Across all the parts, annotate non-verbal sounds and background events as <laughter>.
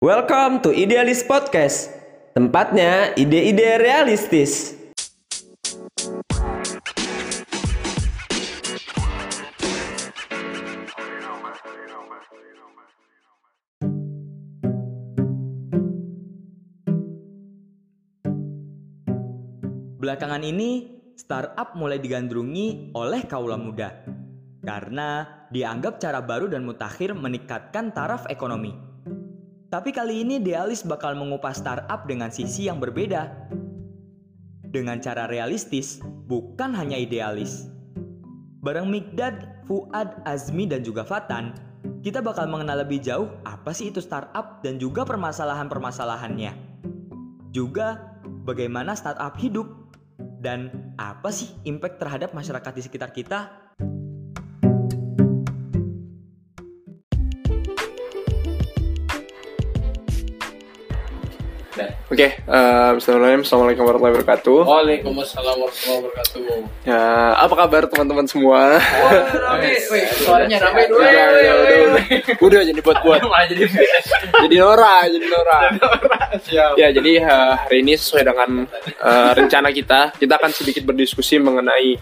Welcome to Idealis Podcast. Tempatnya ide-ide realistis. Belakangan ini, startup mulai digandrungi oleh kaula muda karena dianggap cara baru dan mutakhir meningkatkan taraf ekonomi. Tapi kali ini Dealis bakal mengupas startup dengan sisi yang berbeda. Dengan cara realistis, bukan hanya idealis. Bareng Mikdad, Fuad, Azmi, dan juga Fatan, kita bakal mengenal lebih jauh apa sih itu startup dan juga permasalahan-permasalahannya. Juga bagaimana startup hidup dan apa sih impact terhadap masyarakat di sekitar kita? Oke, eh, Bismillahirrahmanirrahim. Assalamualaikum warahmatullahi wabarakatuh. Waalaikumsalam warahmatullahi wabarakatuh. Ya, apa kabar teman-teman semua? <laughs> Rame, wih, suaranya rame dulu. Udah, udah, udah, udah. Udah jadi buat-buat. <laughs> Jadi Jadi Nora, <laughs> jadi Nora. siap. Ya, jadi eh, hari ini sesuai dengan eh, rencana kita, kita akan sedikit berdiskusi mengenai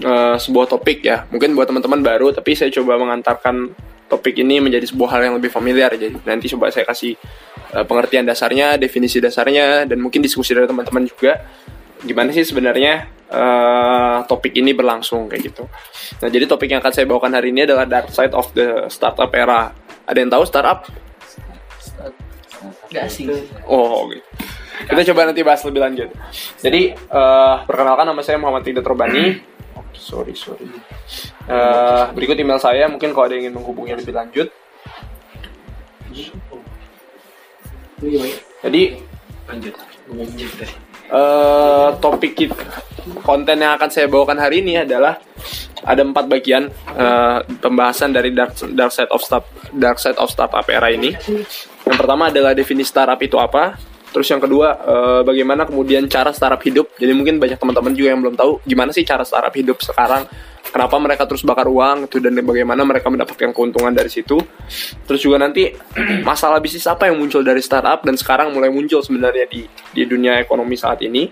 eh, sebuah topik ya. Mungkin buat teman-teman baru, tapi saya coba mengantarkan topik ini menjadi sebuah hal yang lebih familiar. Jadi nanti coba saya kasih eh, pengertian dasarnya, definisi dasarnya, dan mungkin diskusi dari teman-teman juga. Gimana sih sebenarnya eh, topik ini berlangsung kayak gitu. Nah, jadi topik yang akan saya bawakan hari ini adalah dark side of the startup era. Ada yang tahu startup? Gak sih. Oh, gitu. Kita coba nanti bahas lebih lanjut. Jadi, eh, perkenalkan nama saya Muhammad Tidak Terbani. Oh, sorry, sorry. Eh, berikut email saya, mungkin kalau ada yang ingin menghubungi lebih lanjut. Jadi, Lanjut. Eh, topik kita, konten yang akan saya bawakan hari ini adalah ada empat bagian eh, pembahasan dari dark, dark side of start dark side of startup era ini. Yang pertama adalah definisi startup itu apa. Terus yang kedua eh, bagaimana kemudian cara startup hidup. Jadi mungkin banyak teman-teman juga yang belum tahu gimana sih cara startup hidup sekarang. Kenapa mereka terus bakar uang itu dan bagaimana mereka mendapatkan keuntungan dari situ. Terus juga nanti <clears throat> masalah bisnis apa yang muncul dari startup dan sekarang mulai muncul sebenarnya di di dunia ekonomi saat ini.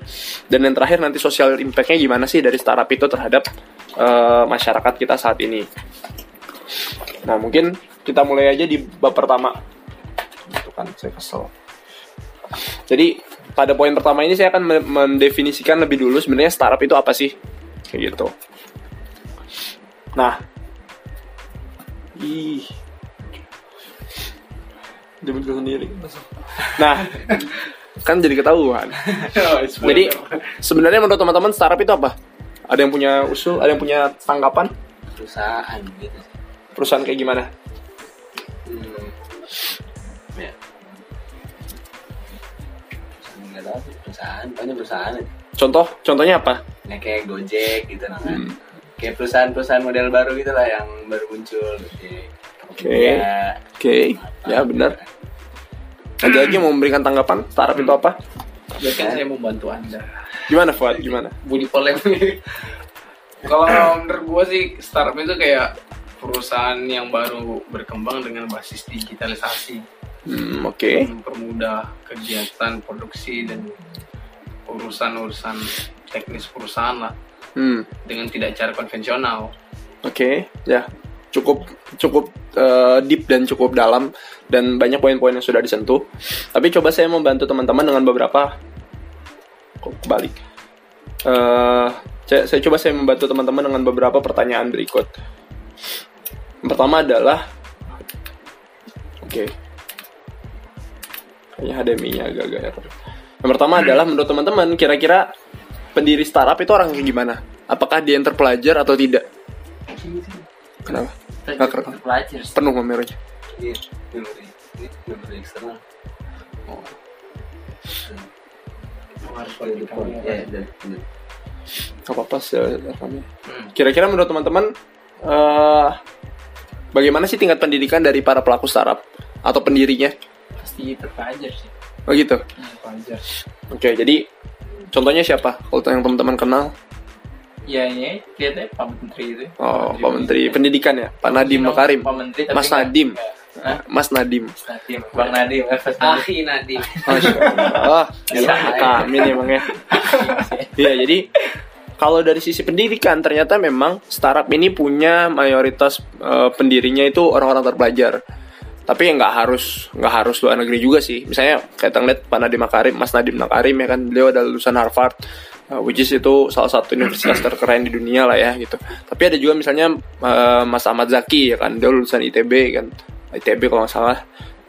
Dan yang terakhir nanti social impact-nya gimana sih dari startup itu terhadap eh, masyarakat kita saat ini. Nah mungkin kita mulai aja di bab pertama. Itu kan saya kesel. Jadi pada poin pertama ini saya akan me- mendefinisikan lebih dulu sebenarnya startup itu apa sih, kayak gitu. Nah, ih, dia muncul sendiri. Nah, kan jadi ketahuan. Jadi sebenarnya menurut teman-teman startup itu apa? Ada yang punya usul, ada yang punya tanggapan? perusahaan gitu sih. Perusahaan kayak gimana? Hmm. Ya. Perusahaan, pokoknya perusahaan. Contoh, contohnya apa? Ya kayak Gojek gitu nah kan. Kayak perusahaan-perusahaan model baru gitu lah yang baru muncul. Gojek. Oke. Ya, Oke, ya benar. Ada lagi mau memberikan tanggapan startup itu apa? Biasanya saya membantu anda Gimana Fuad? Gimana? Budi polemik Kalau menurut gue sih startup itu kayak perusahaan yang baru berkembang dengan basis digitalisasi Hmm, Oke. Mempermudah kegiatan produksi dan urusan-urusan teknis perusahaan lah Hmm, Dengan tidak cara konvensional Oke, ya cukup cukup eh, deep dan cukup dalam dan banyak poin-poin yang sudah disentuh. Tapi coba saya membantu teman-teman dengan beberapa kok kebalik. Eh, saya, saya coba saya membantu teman-teman dengan beberapa pertanyaan berikut. Yang pertama adalah, oke, kayaknya HDMI-nya agak-agak error. Yang pertama adalah menurut teman-teman kira-kira pendiri startup itu orang kayak gimana? Apakah dia yang terpelajar atau tidak? Kenapa? Nggak kerekam. Penuh kameranya. Memori, ini memori eksternal. Oh. Ya, dari dari- Gak apa-apa sih rekamnya. Hmm. Kira-kira menurut teman-teman eh bagaimana sih tingkat pendidikan dari para pelaku startup atau pendirinya? Pasti terpelajar sih Oh gitu. Terpelajar Oke, jadi contohnya siapa? Kalau yang teman-teman kenal? ya ini lihat ya Pak Menteri itu Oh, Pak Menteri Pendidikan ya, Pak Nadiem Makarim. Pak Menteri tapi Mas Nadiem. nggak- Mas Nadim. Nadim, Bang Nadim, eh. Ahi Nadim. Allah. kami nih emang ya. <laughs> Iya, jadi kalau dari sisi pendidikan ternyata memang startup ini punya mayoritas eh, pendirinya itu orang-orang terpelajar. Tapi ya nggak harus nggak harus luar negeri juga sih. Misalnya kayak ngeliat Pak Nadiem Makarim, Mas Nadiem Makarim ya kan, beliau adalah lulusan Harvard, eh, which is itu salah satu universitas terkeren di dunia lah ya gitu. Tapi ada juga misalnya eh, Mas Ahmad Zaki ya kan, dia lulusan ITB kan, ITB kalau nggak salah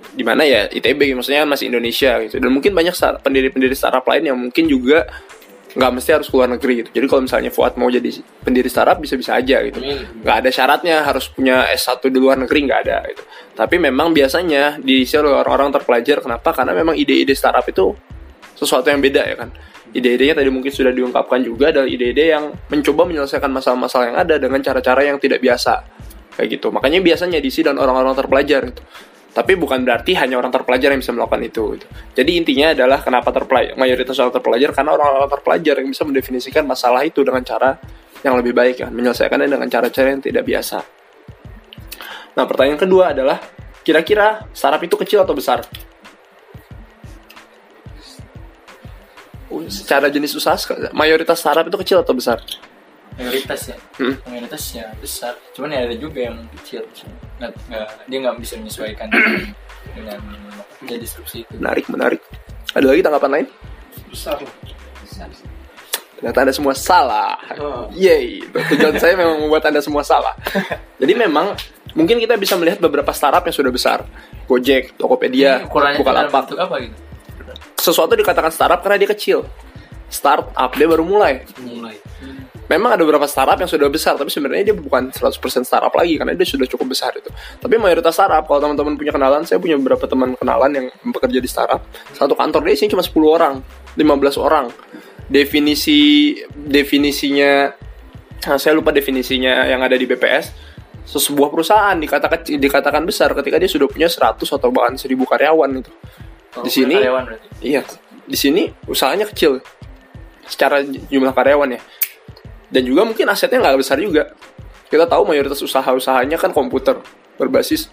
di mana ya ITB maksudnya masih Indonesia gitu dan mungkin banyak pendiri-pendiri startup lain yang mungkin juga nggak mesti harus keluar negeri gitu. Jadi kalau misalnya Fuad mau jadi pendiri startup bisa-bisa aja gitu. Nggak ada syaratnya harus punya S1 di luar negeri nggak ada gitu. Tapi memang biasanya diisi oleh orang-orang terpelajar. Kenapa? Karena memang ide-ide startup itu sesuatu yang beda ya kan. Ide-idenya tadi mungkin sudah diungkapkan juga adalah ide-ide yang mencoba menyelesaikan masalah-masalah yang ada dengan cara-cara yang tidak biasa. Kayak gitu. Makanya biasanya diisi dan orang-orang terpelajar gitu tapi bukan berarti hanya orang terpelajar yang bisa melakukan itu gitu. jadi intinya adalah kenapa terpelajar mayoritas orang terpelajar karena orang-orang terpelajar yang bisa mendefinisikan masalah itu dengan cara yang lebih baik kan. Menyelesaikannya dengan cara-cara yang tidak biasa. Nah pertanyaan kedua adalah kira-kira startup itu kecil atau besar? Secara jenis usaha mayoritas startup itu kecil atau besar mayoritas ya Hmm. mayoritas ya besar cuman ya ada juga yang kecil nggak, nggak dia nggak bisa menyesuaikan dengan kerja disrupsi itu menarik menarik ada lagi tanggapan lain Besar. Ternyata Anda semua salah. Yeay, tujuan saya memang membuat Anda semua salah. Jadi memang mungkin kita bisa melihat beberapa startup yang sudah besar. Gojek, Tokopedia, Bukalapak. apa gitu Sesuatu dikatakan startup karena dia kecil. Startup dia baru mulai. Mulai. Memang ada beberapa startup yang sudah besar, tapi sebenarnya dia bukan 100% startup lagi karena dia sudah cukup besar itu. Tapi mayoritas startup, kalau teman-teman punya kenalan, saya punya beberapa teman kenalan yang bekerja di startup. Satu kantor dia isinya cuma 10 orang, 15 orang. Definisi definisinya nah, saya lupa definisinya yang ada di BPS. Sebuah perusahaan dikatakan dikatakan besar ketika dia sudah punya 100 atau bahkan 1000 karyawan itu. Di sini karyawan berarti Iya, di sini usahanya kecil secara jumlah karyawan ya. Dan juga mungkin asetnya nggak besar juga. Kita tahu mayoritas usaha-usahanya kan komputer berbasis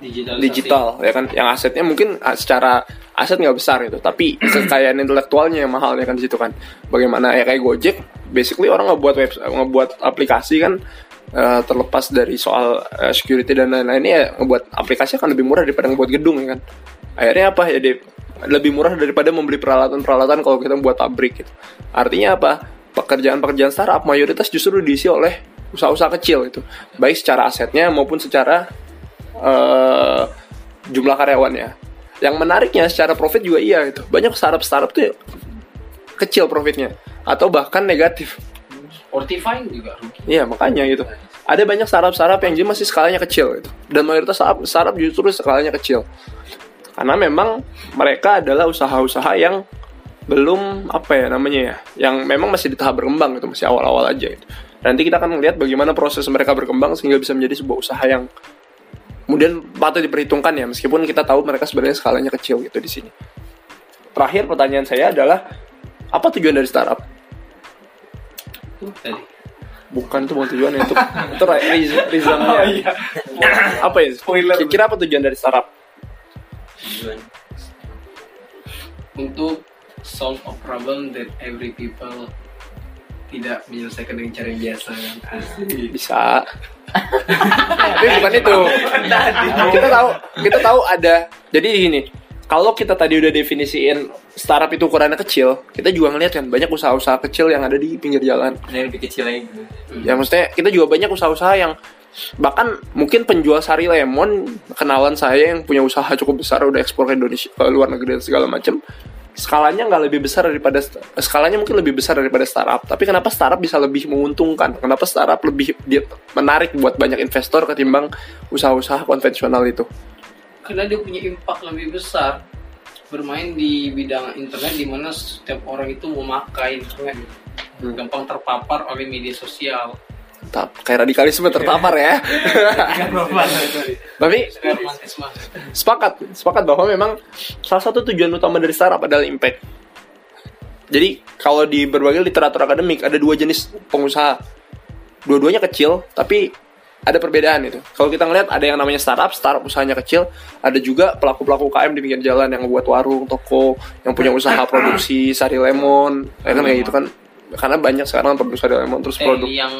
Digital. digital ya kan. Yang asetnya mungkin ah, secara aset nggak besar itu, tapi <clears throat> kekayaan intelektualnya yang mahal ya kan di situ kan. Bagaimana ya kayak Gojek, basically orang ngebuat web ngebuat aplikasi kan eh, terlepas dari soal eh, security dan lain-lain ya ngebuat aplikasi akan lebih murah daripada ngebuat gedung ya kan. Akhirnya apa ya Dep? lebih murah daripada membeli peralatan-peralatan kalau kita buat pabrik gitu. Artinya apa? Pekerjaan-pekerjaan startup mayoritas justru diisi oleh usaha-usaha kecil itu, baik secara asetnya maupun secara eh, jumlah karyawannya. Yang menariknya secara profit juga iya gitu. Banyak startup-startup tuh kecil profitnya atau bahkan negatif. Sportify juga rugi. Iya makanya gitu. Ada banyak startup-startup yang dia masih skalanya kecil gitu. Dan mayoritas startup, startup justru skalanya kecil. Karena memang mereka adalah usaha-usaha yang belum apa ya namanya ya, yang memang masih di tahap berkembang itu masih awal-awal aja gitu. Nanti kita akan melihat bagaimana proses mereka berkembang sehingga bisa menjadi sebuah usaha yang kemudian patut diperhitungkan ya meskipun kita tahu mereka sebenarnya skalanya kecil gitu di sini. Terakhir pertanyaan saya adalah apa tujuan dari startup? Tadi. Bukan itu bukan tujuan itu itu reason, reasonnya. apa ya? Kira-kira apa tujuan dari startup? Untuk solve a problem that every people tidak menyelesaikan dengan cara yang biasa kan. Bisa. Tapi bukan itu. kita tahu kita tahu ada. Jadi gini, kalau kita tadi udah definisiin startup itu ukurannya kecil, kita juga ngeliat kan banyak usaha-usaha kecil yang ada di pinggir jalan. Ini lebih kecil lagi gitu. Ya maksudnya kita juga banyak usaha-usaha yang bahkan mungkin penjual sari lemon kenalan saya yang punya usaha cukup besar udah ekspor ke Indonesia ke luar negeri dan segala macam skalanya nggak lebih besar daripada skalanya mungkin lebih besar daripada startup tapi kenapa startup bisa lebih menguntungkan kenapa startup lebih dia menarik buat banyak investor ketimbang usaha-usaha konvensional itu Karena dia punya impact lebih besar bermain di bidang internet di mana setiap orang itu memakai internet Hmm. gampang terpapar oleh media sosial. Kayak radikalisme tertapar ya tapi sepakat sepakat bahwa memang salah satu tujuan utama dari startup adalah impact jadi kalau di berbagai literatur akademik ada dua jenis pengusaha dua-duanya kecil tapi ada perbedaan itu. Kalau kita ngeliat ada yang namanya startup, startup usahanya kecil, ada juga pelaku-pelaku UKM di pinggir jalan yang buat warung, toko, yang punya usaha produksi sari lemon, ya kan kayak gitu kan. Karena banyak sekarang produk sari lemon terus produk Teh yang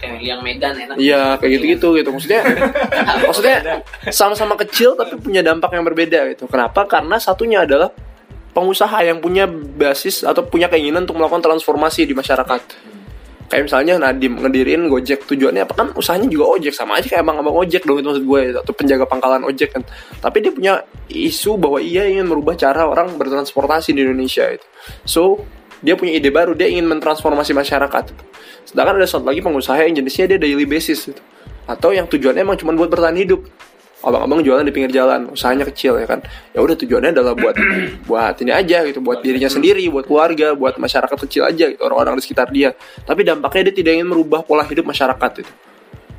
teh yang Medan enak. Iya kayak gitu-gitu gitu maksudnya <laughs> maksudnya sama-sama kecil tapi punya dampak yang berbeda gitu. Kenapa? Karena satunya adalah pengusaha yang punya basis atau punya keinginan untuk melakukan transformasi di masyarakat. Kayak misalnya Nadim ngedirin Gojek tujuannya apa kan usahanya juga ojek sama aja kayak abang-abang ojek dong itu maksud gue atau penjaga pangkalan ojek kan. Tapi dia punya isu bahwa ia ingin merubah cara orang bertransportasi di Indonesia itu. So dia punya ide baru dia ingin mentransformasi masyarakat sedangkan ada satu lagi pengusaha yang jenisnya dia daily basis gitu. atau yang tujuannya emang cuma buat bertahan hidup. Abang-abang jualan di pinggir jalan usahanya kecil ya kan. Ya udah tujuannya adalah buat <clears throat> buat ini aja gitu. Buat dirinya sendiri buat keluarga buat masyarakat kecil aja gitu. Orang-orang di sekitar dia. Tapi dampaknya dia tidak ingin merubah pola hidup masyarakat itu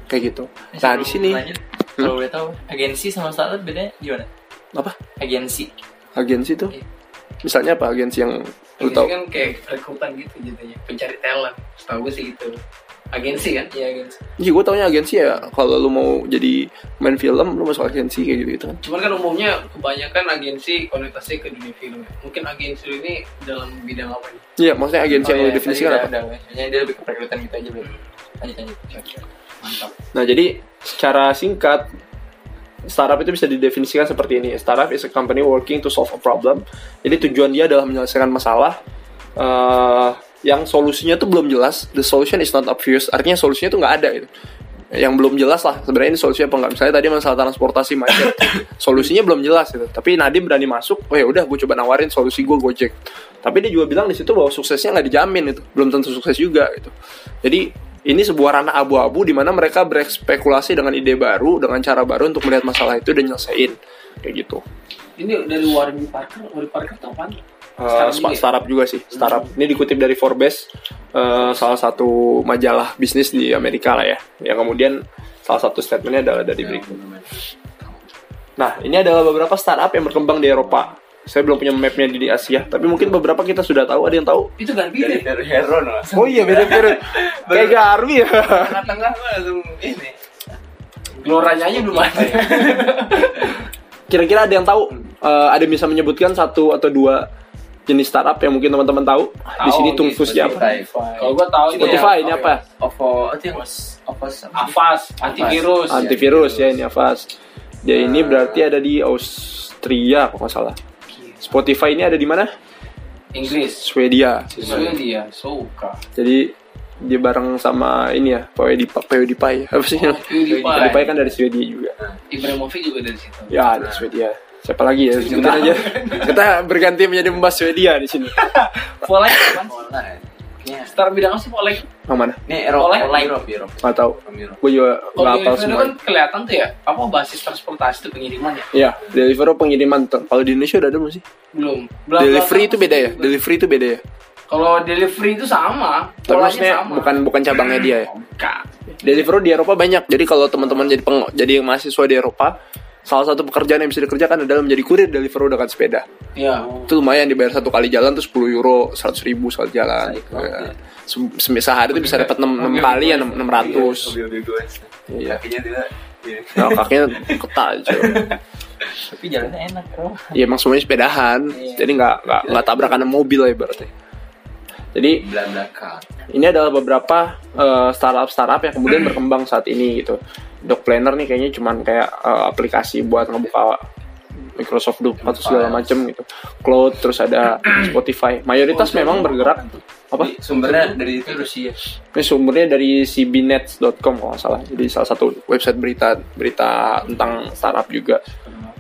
kayak gitu. Nah di sini Lanjut, kalau boleh tahu agensi sama startup bedanya gimana? Apa? Agensi. Agensi tuh? Misalnya apa? Agensi yang lu Agensi tahu kan kayak rekrutan gitu jadinya, pencari talent. Setahu gue sih gitu. Agensi kan? iya agensi Iya gue taunya agensi ya kalau lu mau jadi main film lu masuk agensi kayak gitu gitu kan Cuman kan umumnya kebanyakan agensi konotasinya ke dunia film. ya. Mungkin agensi ini dalam bidang apa nih? Iya maksudnya agensi yang Oh, lu iya, definisikan tadi apa? ada, dia lebih ke perekrutan gitu aja belum lanjut lanjut mantap Nah jadi secara singkat startup itu bisa didefinisikan seperti ini. Startup is a company working to solve a problem. Jadi tujuan dia adalah menyelesaikan masalah eh, yang solusinya tuh belum jelas. The solution is not obvious. Artinya solusinya tuh nggak ada gitu. Yang belum jelas lah sebenarnya ini solusinya apa nggak. Misalnya tadi masalah transportasi macet, <coughs> solusinya belum jelas gitu. Tapi Nadim berani masuk, oh ya udah gue coba nawarin solusi gue Gojek. Tapi dia juga bilang di situ bahwa suksesnya nggak dijamin itu, belum tentu sukses juga gitu. Jadi ini sebuah ranah abu-abu di mana mereka berespekulasi dengan ide baru, dengan cara baru untuk melihat masalah itu dan nyelesain kayak gitu. Ini dari Warren Parker. Warren Parker tuh apaan? Uh, Startup juga ya? startup juga sih, startup. Ini dikutip dari Forbes, uh, salah satu majalah bisnis di Amerika lah ya. Yang kemudian salah satu statementnya adalah dari berikut. Nah, ini adalah beberapa startup yang berkembang di Eropa. Saya belum punya mapnya di, Asia, tapi mungkin beberapa kita sudah tahu. Ada yang tahu? Itu beda. dari Heron lah Oh iya, beda-beda. <laughs> Kayak Garmi ya. tengah-tengah langsung ini Geloranya aja belum ada. <laughs> Kira-kira ada yang tahu? Uh, ada yang bisa menyebutkan satu atau dua jenis startup yang mungkin teman-teman tahu? Di sini Tahu, tungfusnya apa? Kalau gua tahu ini Spotify ya, ini apa? Ovo itu yang Avas Avas, antivirus. Antivirus ya ini Avast. Dia ini berarti ada di Austria kalau nggak salah. Spotify ini ada di mana? Inggris. Swedia. Swedia, suka. Jadi dia bareng sama ini ya, PewDiePie, PewDiePie apa sih? PewDiePie. PewDiePie kan dari Swedia juga. Ibrahimovic juga dari situ. Ya dari Swedia. Siapa lagi ya? Sebutin aja. Kita berganti menjadi membahas Swedia di sini. <laughs> Polek Star bidang apa sih Polek? Yang mana? ini Eropa Oleh? Europe Europe Nggak tahu. From Europe Gue juga Kalau hafal di semua. kan kelihatan tuh ya, apa basis transportasi itu pengiriman ya? Iya, Deliveroo pengiriman. Kalau di Indonesia udah ada belum sih? Belum. Delivery itu beda ya? Delivery itu beda ya? Kalau delivery itu sama, Tapi polanya maksudnya sama. bukan bukan cabangnya dia ya? Bukan. Deliveroo di Eropa banyak. Jadi kalau teman-teman jadi peng jadi mahasiswa di Eropa, salah satu pekerjaan yang bisa dikerjakan adalah menjadi kurir Deliveroo dengan sepeda. Iya. Itu lumayan dibayar satu kali jalan tuh 10 euro, 100 ribu sekali jalan. Ya. Se- sem- Sehari itu bisa dapat 6, kali ya 6, 600. mobil gue Iya. kakinya tidak iya. Nah, kakinya ketat <laughs> cuy. tapi jalannya enak bro Iya emang semuanya sepedahan. Jadi nggak nggak nggak tabrakan sama mobil lah ibaratnya. Jadi belah belakang ini adalah beberapa eh, startup-startup yang kemudian <clears throat> berkembang saat ini gitu. Doc Planner nih kayaknya cuman kayak eh, aplikasi buat ngebuka Microsoft Doc atau segala macem gitu. Cloud terus ada <clears throat> Spotify. Mayoritas memang bergerak apa? Jadi sumbernya dari itu Rusia Ini sumbernya dari cbnets.com kalau nggak salah. Jadi salah satu website berita berita tentang startup juga.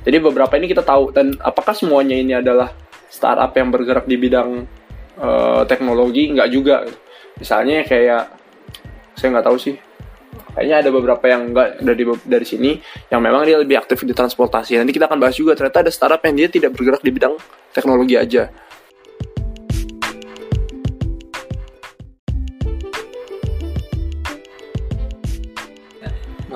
Jadi beberapa ini kita tahu dan apakah semuanya ini adalah startup yang bergerak di bidang eh, teknologi? Nggak juga. Misalnya kayak saya nggak tahu sih. Kayaknya ada beberapa yang enggak dari dari sini yang memang dia lebih aktif di transportasi. Nanti kita akan bahas juga ternyata ada startup yang dia tidak bergerak di bidang teknologi aja.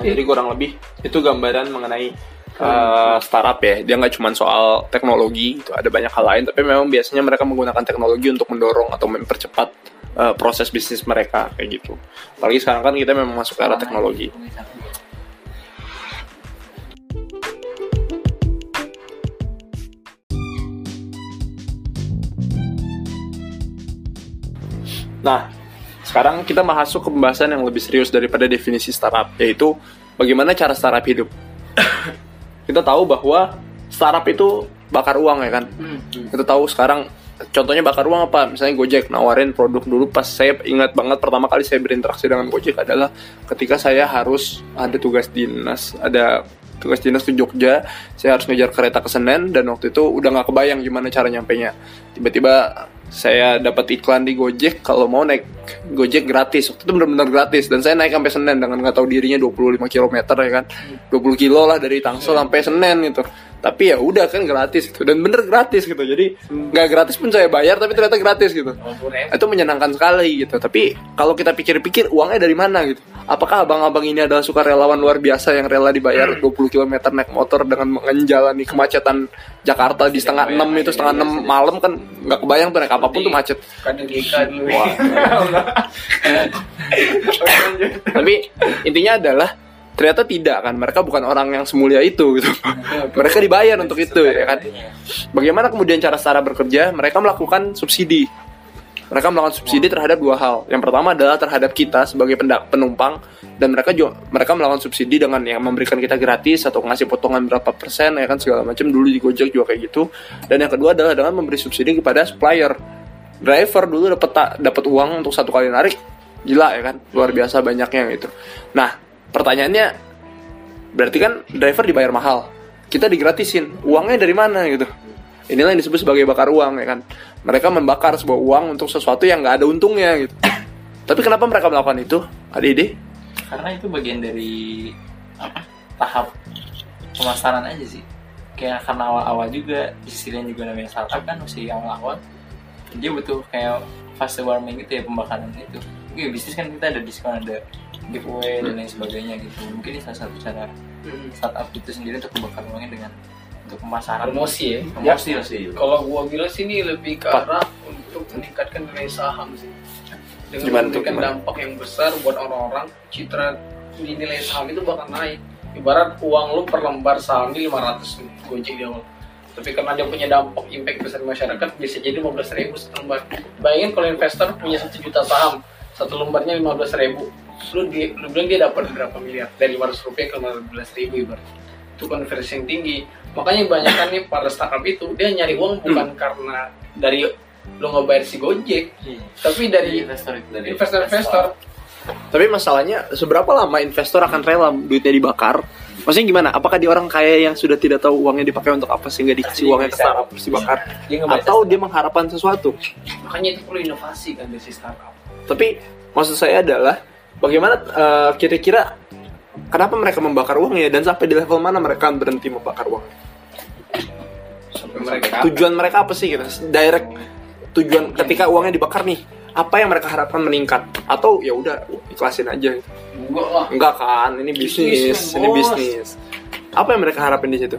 Nah, jadi kurang lebih itu gambaran mengenai uh, startup ya. Dia nggak cuma soal teknologi, itu ada banyak hal lain. Tapi memang biasanya mereka menggunakan teknologi untuk mendorong atau mempercepat uh, proses bisnis mereka kayak gitu. Apalagi sekarang kan kita memang masuk ke arah teknologi. Nah, sekarang kita masuk ke pembahasan yang lebih serius daripada definisi startup, yaitu bagaimana cara startup hidup. <coughs> kita tahu bahwa startup itu bakar uang ya kan. Hmm, hmm. Kita tahu sekarang contohnya bakar uang apa? Misalnya Gojek nawarin produk dulu pas saya ingat banget pertama kali saya berinteraksi dengan Gojek adalah ketika saya harus ada tugas dinas, ada tugas dinas ke Jogja, saya harus ngejar kereta ke Senen dan waktu itu udah nggak kebayang gimana cara nyampenya. Tiba-tiba saya dapat iklan di Gojek kalau mau naik Gojek gratis. Waktu itu benar-benar gratis dan saya naik sampai Senen dengan nggak tahu dirinya 25 km ya kan. 20 kilo lah dari Tangsel sampai Senen gitu. Tapi ya udah kan gratis gitu dan bener gratis gitu. Jadi nggak gratis pun saya bayar tapi ternyata gratis gitu. Itu menyenangkan sekali gitu. Tapi kalau kita pikir-pikir uangnya dari mana gitu? Apakah abang-abang ini adalah sukarelawan luar biasa yang rela dibayar 20 km naik motor dengan menjalani kemacetan Jakarta di setengah enam itu setengah enam malam kan nggak kebayang tuh naik apa pun tuh macet. Wah. <laughs> Tapi intinya adalah ternyata tidak kan? Mereka bukan orang yang semulia itu gitu. <laughs> <laughs> Mereka dibayar untuk itu ya kan? bagaimana kemudian cara startup bekerja? Mereka melakukan subsidi. Mereka melakukan subsidi terhadap dua hal. Yang pertama adalah terhadap kita sebagai penumpang dan mereka juga mereka melakukan subsidi dengan yang memberikan kita gratis atau ngasih potongan berapa persen ya kan segala macam. Dulu di Gojek juga kayak gitu. Dan yang kedua adalah dengan memberi subsidi kepada supplier. Driver dulu dapat dapat uang untuk satu kali narik. Gila ya kan? Luar biasa banyaknya gitu. Nah pertanyaannya berarti kan driver dibayar mahal. Kita digratisin. Uangnya dari mana gitu. Inilah yang disebut sebagai bakar uang ya kan. Mereka membakar sebuah uang untuk sesuatu yang nggak ada untungnya gitu. Tapi kenapa mereka melakukan itu ada ide? Karena itu bagian dari apa tahap pemasaran aja sih. Kayak karena awal-awal juga lain juga namanya startup kan masih awal-awal dia butuh kayak fase warming gitu ya pembakaran itu. Oke, bisnis kan kita ada diskon ada giveaway dan lain sebagainya gitu. Mungkin ini salah satu cara startup itu sendiri untuk membakar uangnya dengan untuk pemasaran. Promosi ya? Promosi. Lah sih kalau gua bilang sih ini lebih ke arah untuk meningkatkan nilai saham sih. Dengan Gimana memberikan gimana? dampak yang besar buat orang-orang citra di nilai saham itu bakal naik. Ibarat uang lu per lembar saham ini 500 gojek di awal. Tapi karena dia punya dampak impact besar di masyarakat bisa jadi 15 ribu satu lembar. Bayangin kalau investor punya satu juta saham satu lembarnya 15 ribu lu, di, lu bilang dia dapat berapa miliar? Dari 500 rupiah ke 15 ribu ibarat. Itu konversi yang tinggi. Makanya kebanyakan nih para startup itu dia nyari uang bukan karena dari lo ngebayar si Gojek tapi dari investor investor-investor. Tapi masalahnya seberapa lama investor akan rela duitnya dibakar? Maksudnya gimana? Apakah dia orang kaya yang sudah tidak tahu uangnya dipakai untuk apa sehingga dikasih uangnya ke startup terus dibakar? Dia ngebaca atau dia mengharapkan sesuatu? Makanya itu perlu inovasi kan dari si startup. Tapi maksud saya adalah bagaimana eh, kira-kira kenapa mereka membakar uangnya dan sampai di level mana mereka berhenti membakar uang? mereka Tujuan mereka apa sih gitu? Direct tujuan ketika uangnya dibakar nih, apa yang mereka harapkan meningkat? Atau ya udah ikhlasin aja gitu. enggak lah Enggak kan, ini bisnis, ini bisnis. Apa yang mereka harapin di situ?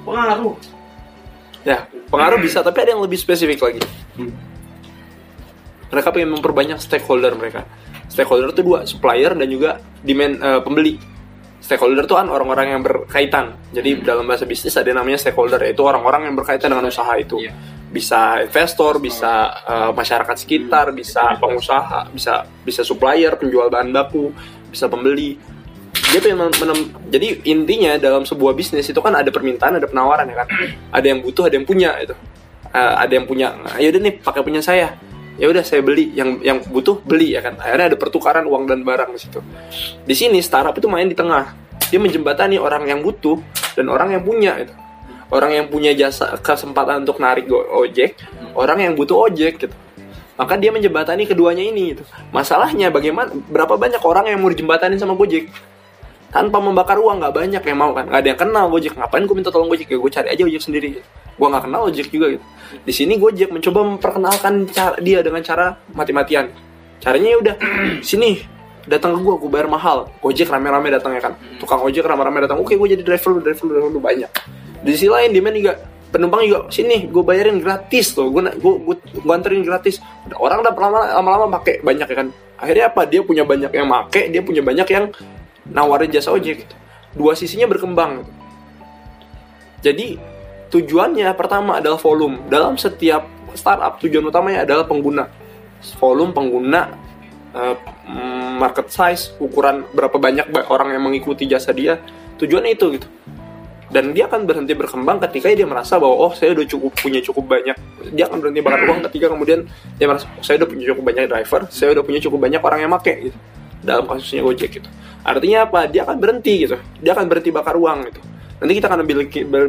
pengaruh Ya, pengaruh bisa, tapi ada yang lebih spesifik lagi. Mereka pengen memperbanyak stakeholder mereka. Stakeholder itu dua, supplier dan juga demand eh, pembeli. Stakeholder itu kan orang-orang yang berkaitan. Jadi dalam bahasa bisnis ada namanya stakeholder, yaitu orang-orang yang berkaitan dengan usaha itu. Iya. Bisa investor, bisa eh, masyarakat sekitar, bisa pengusaha, bisa bisa supplier, penjual bahan baku, bisa pembeli dia pengen men- menem- jadi intinya dalam sebuah bisnis itu kan ada permintaan ada penawaran ya kan ada yang butuh ada yang punya itu Eh, ada yang punya ayo deh nih pakai punya saya ya udah saya beli yang yang butuh beli ya kan. Akhirnya ada pertukaran uang dan barang di situ. Di sini startup itu main di tengah. Dia menjembatani orang yang butuh dan orang yang punya itu orang yang punya jasa kesempatan untuk narik ojek orang yang butuh ojek gitu. Maka dia menjembatani keduanya ini gitu. masalahnya bagaimana berapa banyak orang yang mau dijembatanin sama Gojek tanpa membakar uang nggak banyak yang mau kan. Nggak ada yang kenal Gojek. Ngapain gue minta tolong Gojek? Ya gue cari aja Gojek sendiri. Gue nggak kenal Gojek juga gitu. Di sini Gojek mencoba memperkenalkan cara, dia dengan cara mati-matian. Caranya ya udah <clears throat> sini datang ke gue gue bayar mahal. Gojek rame-rame datang ya kan tukang ojek rame-rame datang oke gue jadi driver driver driver lu. Banyak. Di sisi lain demand juga. Penumpang juga sini gue bayarin gratis tuh. Gue gue gue, gue anterin gratis. Orang udah lama lama-lama pakai banyak ya kan. Akhirnya apa? Dia punya banyak yang make dia punya banyak yang nawarin jasa ojek gitu. dua sisinya berkembang gitu. jadi tujuannya pertama adalah volume. Dalam setiap startup tujuan utamanya adalah pengguna. Volume pengguna eh, mm, market size ukuran berapa banyak ba- orang yang mengikuti jasa dia. Tujuannya itu gitu. Dan dia akan berhenti berkembang ketika dia merasa bahwa oh saya udah cukup punya cukup banyak. Dia akan berhenti bakar uang ketika kemudian dia merasa "Oh, saya udah punya cukup banyak driver saya udah punya cukup banyak orang yang make gitu dalam kasusnya Gojek gitu. Artinya apa? Dia akan berhenti gitu. Dia akan berhenti bakar uang gitu. Nanti kita akan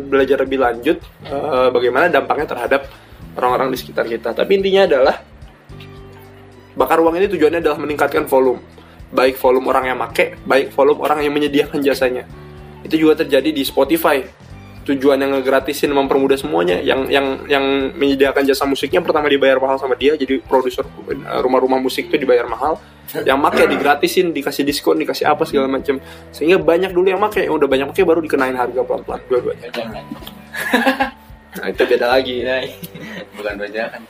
belajar lebih lanjut eh, bagaimana dampaknya terhadap orang-orang di sekitar kita. Tapi intinya adalah bakar uang ini tujuannya adalah meningkatkan volume. Baik volume orang yang make baik volume orang yang menyediakan jasanya. Itu juga terjadi di Spotify tujuan yang ngegratisin mempermudah semuanya yang yang yang menyediakan jasa musiknya pertama dibayar mahal sama dia jadi produser eh, rumah-rumah musik itu dibayar mahal. Yang make digratisin dikasih diskon dikasih apa segala macam sehingga banyak dulu yang make yang udah banyak make baru dikenain harga pelan-pelan dua-duanya. Jangan <laughs> nah itu beda lagi. Bukan bajakan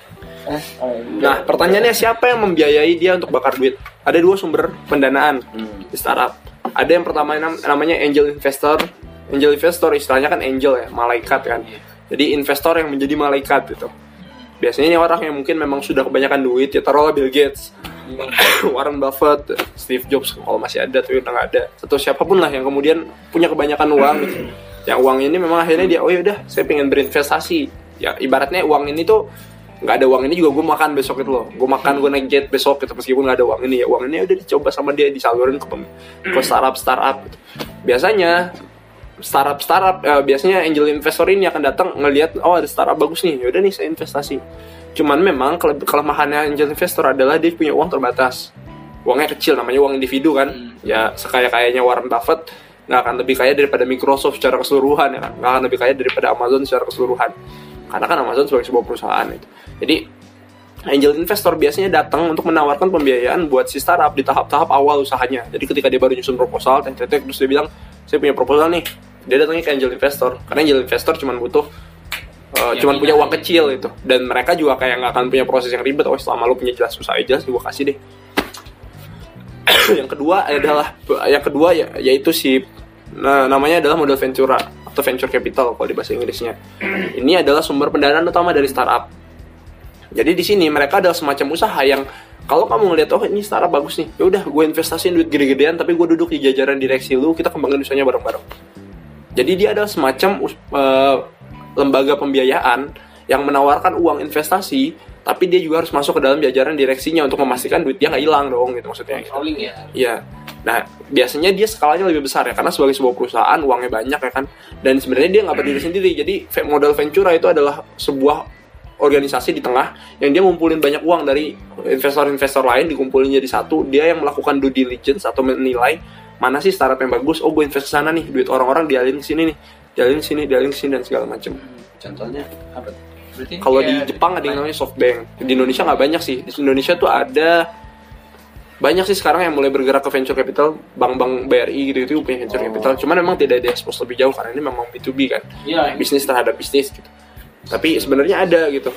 nah pertanyaannya siapa yang membiayai dia untuk bakar duit? Ada dua sumber pendanaan di startup. Ada yang pertama nam- namanya angel investor angel investor istilahnya kan angel ya malaikat kan. Jadi investor yang menjadi malaikat gitu. Biasanya ini orang yang mungkin memang sudah kebanyakan duit ya taruhlah Bill Gates <laughs> Warren Buffett Steve Jobs kalau masih ada tapi udah nggak ada. Atau siapa pun lah yang kemudian punya kebanyakan uang gitu. yang uang ini memang akhirnya dia oh ya udah saya pengen berinvestasi. Ya ibaratnya uang ini tuh nggak ada uang ini juga gue makan besok itu loh. Gue makan gue naik jet besok gitu meskipun nggak ada uang ini. Ya uang ini udah dicoba sama dia disalurin ke ke startup startup gitu. biasanya startup startup eh, biasanya angel investor ini akan datang ngelihat oh ada startup bagus nih yaudah nih saya investasi. Cuman memang kele- kelemahannya angel investor adalah dia punya uang terbatas. Uangnya kecil namanya uang individu kan. Ya sekaya kayanya Warren Buffett nggak akan lebih kaya daripada Microsoft secara keseluruhan ya kan? Nggak akan lebih kaya daripada Amazon secara keseluruhan. Karena kan Amazon sebagai sebuah perusahaan itu jadi angel investor biasanya datang untuk menawarkan pembiayaan buat si startup di tahap-tahap awal usahanya. Jadi ketika dia baru nyusun proposal dan terus dia bilang saya punya proposal nih dia datangnya ke angel investor. Karena angel investor cuma butuh uh, cuman punya uang kecil itu dan mereka juga kayak nggak akan punya proses yang ribet. Oh selama lo punya jelas usaha jelas gue kasih deh. <coughs> Yang kedua adalah yang kedua ya yaitu si nah, namanya adalah modal ventura atau venture capital kalau di bahasa Inggrisnya. <coughs> Ini adalah sumber pendanaan utama dari startup. Jadi di sini mereka adalah semacam usaha yang kalau kamu ngeliat oh ini startup bagus nih. Ya udah gue investasiin duit gede-gedean tapi gue duduk di jajaran direksi lu kita kembangin usahanya bareng-bareng jadi dia adalah semacam eh, lembaga pembiayaan yang menawarkan uang investasi, tapi dia juga harus masuk ke dalam jajaran direksinya untuk memastikan duit dia nggak hilang dong, gitu maksudnya. gitu. Rolling ya. Iya. Nah, biasanya dia skalanya lebih besar ya, karena sebagai sebuah perusahaan uangnya banyak ya kan. Dan sebenarnya dia nggak berdiri sendiri. Jadi modal Ventura itu adalah sebuah organisasi di tengah yang dia ngumpulin banyak uang dari investor-investor lain dikumpulin jadi satu. Dia yang melakukan due diligence atau menilai mana sih startup yang bagus. Oh, gue invest ke sana nih, duit orang-orang dialin ke sini nih, dialin ke sini, dialin ke sini dan segala macam. contohnya apa Kalau di Jepang ada yang namanya SoftBank. Di Indonesia nggak banyak sih. Di Indonesia tuh ada banyak sih sekarang yang mulai bergerak ke venture capital, bank-bank BRI gitu itu punya venture capital. Cuman memang tidak diekspos lebih jauh karena ini memang B2B kan, Iya. bisnis terhadap bisnis gitu. Tapi sebenarnya ada gitu.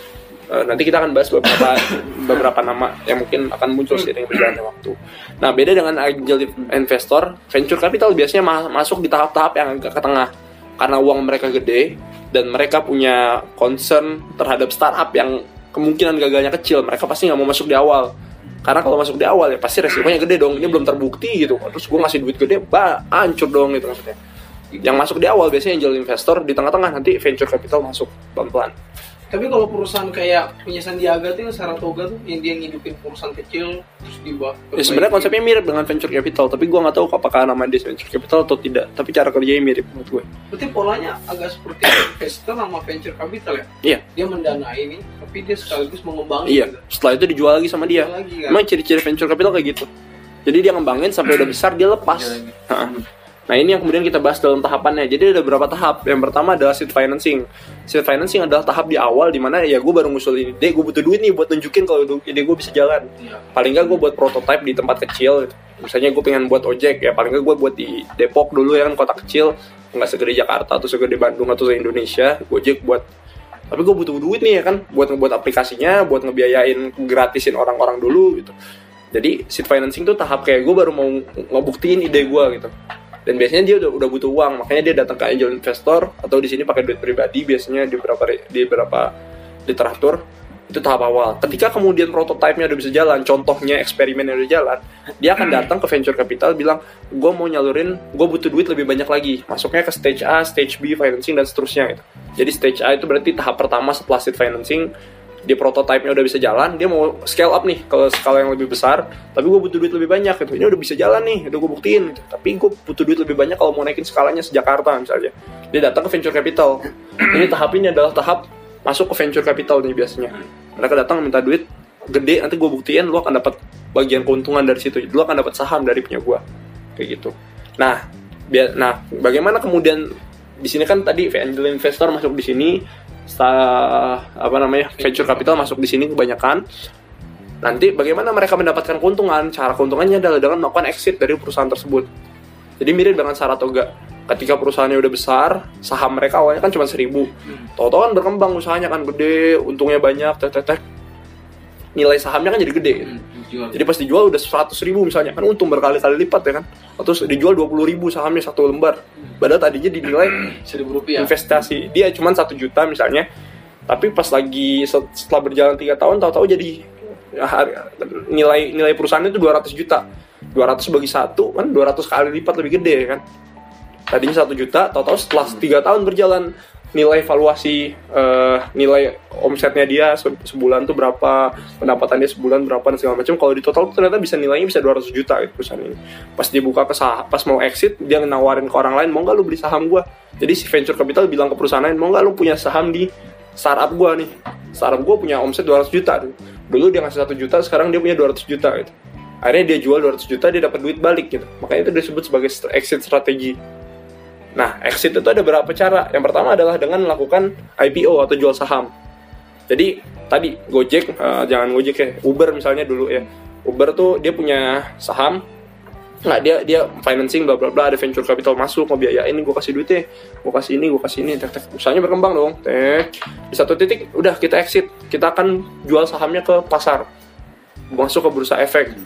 Eh, nanti kita akan bahas beberapa <coughs> beberapa nama yang mungkin akan muncul seiring berjalannya waktu. Nah, beda dengan angel investor, venture capital biasanya ma- masuk di tahap-tahap yang agak ke tengah karena uang mereka gede dan mereka punya concern terhadap startup yang kemungkinan gagalnya kecil. Mereka pasti nggak mau masuk di awal. Karena kalau masuk di awal ya pasti resikonya gede dong. Ini belum terbukti gitu. Terus gue ngasih duit gede, bah, hancur dong gitu maksudnya. Yang masuk di awal biasanya angel investor, di tengah-tengah nanti venture capital masuk pelan-pelan. Tapi kalau perusahaan kayak punya Sandiaga tuh yang Saratoga tuh yang dia ngidupin perusahaan kecil terus dibawa. Ya sebenarnya konsepnya mirip dengan venture capital, tapi gue nggak tahu apakah nama dia venture capital atau tidak. Tapi cara kerjanya mirip menurut gue. Berarti polanya agak seperti investor sama venture capital ya. Iya, Dia mendanai ini, tapi dia sekaligus mengembangin. iya. gitu. Setelah itu dijual lagi sama dia. Lagi kan. Emang ciri-ciri venture capital kayak gitu. Jadi dia ngembangin sampai udah besar dia lepas. Nah ini yang kemudian kita bahas dalam tahapannya. Jadi ada beberapa tahap. Yang pertama adalah seed financing. Seed financing adalah tahap di awal di mana ya gue baru ngusul ide, gue butuh duit nih buat nunjukin kalau ide gue bisa jalan. Iya. Paling nggak gue buat prototype di tempat kecil. Misalnya gue pengen buat ojek ya, paling nggak gue buat di Depok dulu ya kan kota kecil, nggak segede Jakarta atau segede Bandung atau se Indonesia. Gojek buat tapi gue butuh duit nih ya kan buat ngebuat aplikasinya buat ngebiayain gratisin orang-orang dulu gitu jadi seed financing tuh tahap kayak gue baru mau ngebuktiin ide gue gitu dan biasanya dia udah, udah butuh uang makanya dia datang ke angel investor atau di sini pakai duit pribadi biasanya di beberapa di beberapa literatur itu tahap awal. Ketika kemudian prototipenya udah bisa jalan, contohnya eksperimennya udah jalan, dia akan datang ke venture capital bilang, gue mau nyalurin, gue butuh duit lebih banyak lagi. Masuknya ke stage A, stage B, financing dan seterusnya. Gitu. Jadi stage A itu berarti tahap pertama setelah seed financing, di prototipenya udah bisa jalan, dia mau scale up nih ke skala yang lebih besar, tapi gue butuh duit lebih banyak gitu. Ini udah bisa jalan nih, udah gue buktiin. Gitu. Tapi gue butuh duit lebih banyak kalau mau naikin skalanya sejakarta misalnya. Dia datang ke venture capital. Ini tahap ini adalah tahap masuk ke venture capital nih biasanya. Mereka datang minta duit gede, nanti gue buktiin lu akan dapat bagian keuntungan dari situ. Lu akan dapat saham dari punya gue. Kayak gitu. Nah, nah bagaimana kemudian di sini kan tadi angel investor masuk di sini sta- apa namanya venture capital masuk di sini kebanyakan. Nanti bagaimana mereka mendapatkan keuntungan cara keuntungannya adalah dengan melakukan exit dari perusahaan tersebut. Jadi mirip dengan Saratoga ketika perusahaannya udah besar saham mereka awalnya kan cuma seribu. Tau-tau kan berkembang usahanya kan gede untungnya banyak tek tek tek nilai sahamnya kan jadi gede. Jual. Jadi pas dijual udah 100 ribu misalnya kan untung berkali-kali lipat ya kan. Atau dijual 20 ribu sahamnya satu lembar. Padahal tadinya dinilai <clears throat> seribu rupiah. investasi dia cuma satu juta misalnya. Tapi pas lagi set- setelah berjalan tiga tahun tahu-tahu jadi ya, nilai nilai perusahaan itu 200 juta. 200 bagi satu kan 200 kali lipat lebih gede ya kan. Tadinya satu juta, tahu-tahu setelah tiga tahun berjalan nilai valuasi eh, nilai omsetnya dia se- sebulan tuh berapa pendapatan dia sebulan berapa dan segala macam. Kalau di total ternyata bisa nilainya bisa 200 juta gitu perusahaan ini. Pas dia buka ke saham pas mau exit dia nawarin ke orang lain mau nggak lu beli saham gua? Jadi si venture capital bilang ke perusahaan lain mau nggak lu punya saham di startup gua nih? Startup gua punya omset 200 juta dulu dia ngasih satu juta sekarang dia punya 200 juta gitu. Akhirnya dia jual 200 juta dia dapat duit balik gitu. Makanya itu disebut sebagai exit strategi Nah, exit itu ada berapa cara? Yang pertama adalah dengan melakukan IPO atau jual saham. Jadi tadi Gojek, eh, jangan Gojek ya, Uber misalnya dulu ya. Uber tuh dia punya saham, nggak dia dia financing bla bla bla ada venture capital masuk mau biayain gue kasih duitnya gue kasih ini gue kasih ini tek tek. Usahanya berkembang dong tek. Di satu titik udah kita exit. Kita akan jual sahamnya ke pasar. Masuk ke bursa efek.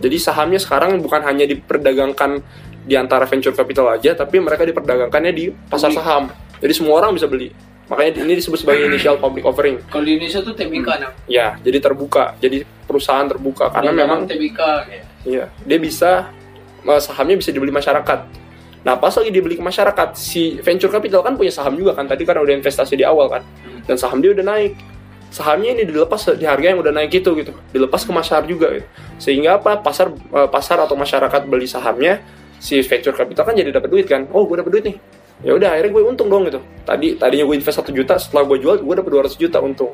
Jadi sahamnya sekarang bukan hanya diperdagangkan di antara venture capital aja tapi mereka diperdagangkannya di pasar saham jadi semua orang bisa beli makanya ini disebut sebagai initial public offering Kalau di Indonesia tuh TBK Hmm. nah. ya jadi terbuka jadi perusahaan terbuka karena memang TBK kayak. Iya, dia bisa eh, sahamnya bisa dibeli masyarakat. Nah, pas lagi dibeli ke masyarakat, si venture capital kan punya saham juga kan tadi kan udah investasi di awal kan. Dan saham dia udah naik. Sahamnya ini dilepas di harga yang udah naik itu gitu. Dilepas ke masyarakat juga gitu. Sehingga apa? Pasar eh, pasar atau masyarakat beli sahamnya, si venture capital kan jadi dapat duit kan. Oh, gue dapat duit nih. Ya udah akhirnya gue untung dong gitu. Tadi tadinya gue invest 1 juta, setelah gue jual gue dapat 200 juta untung.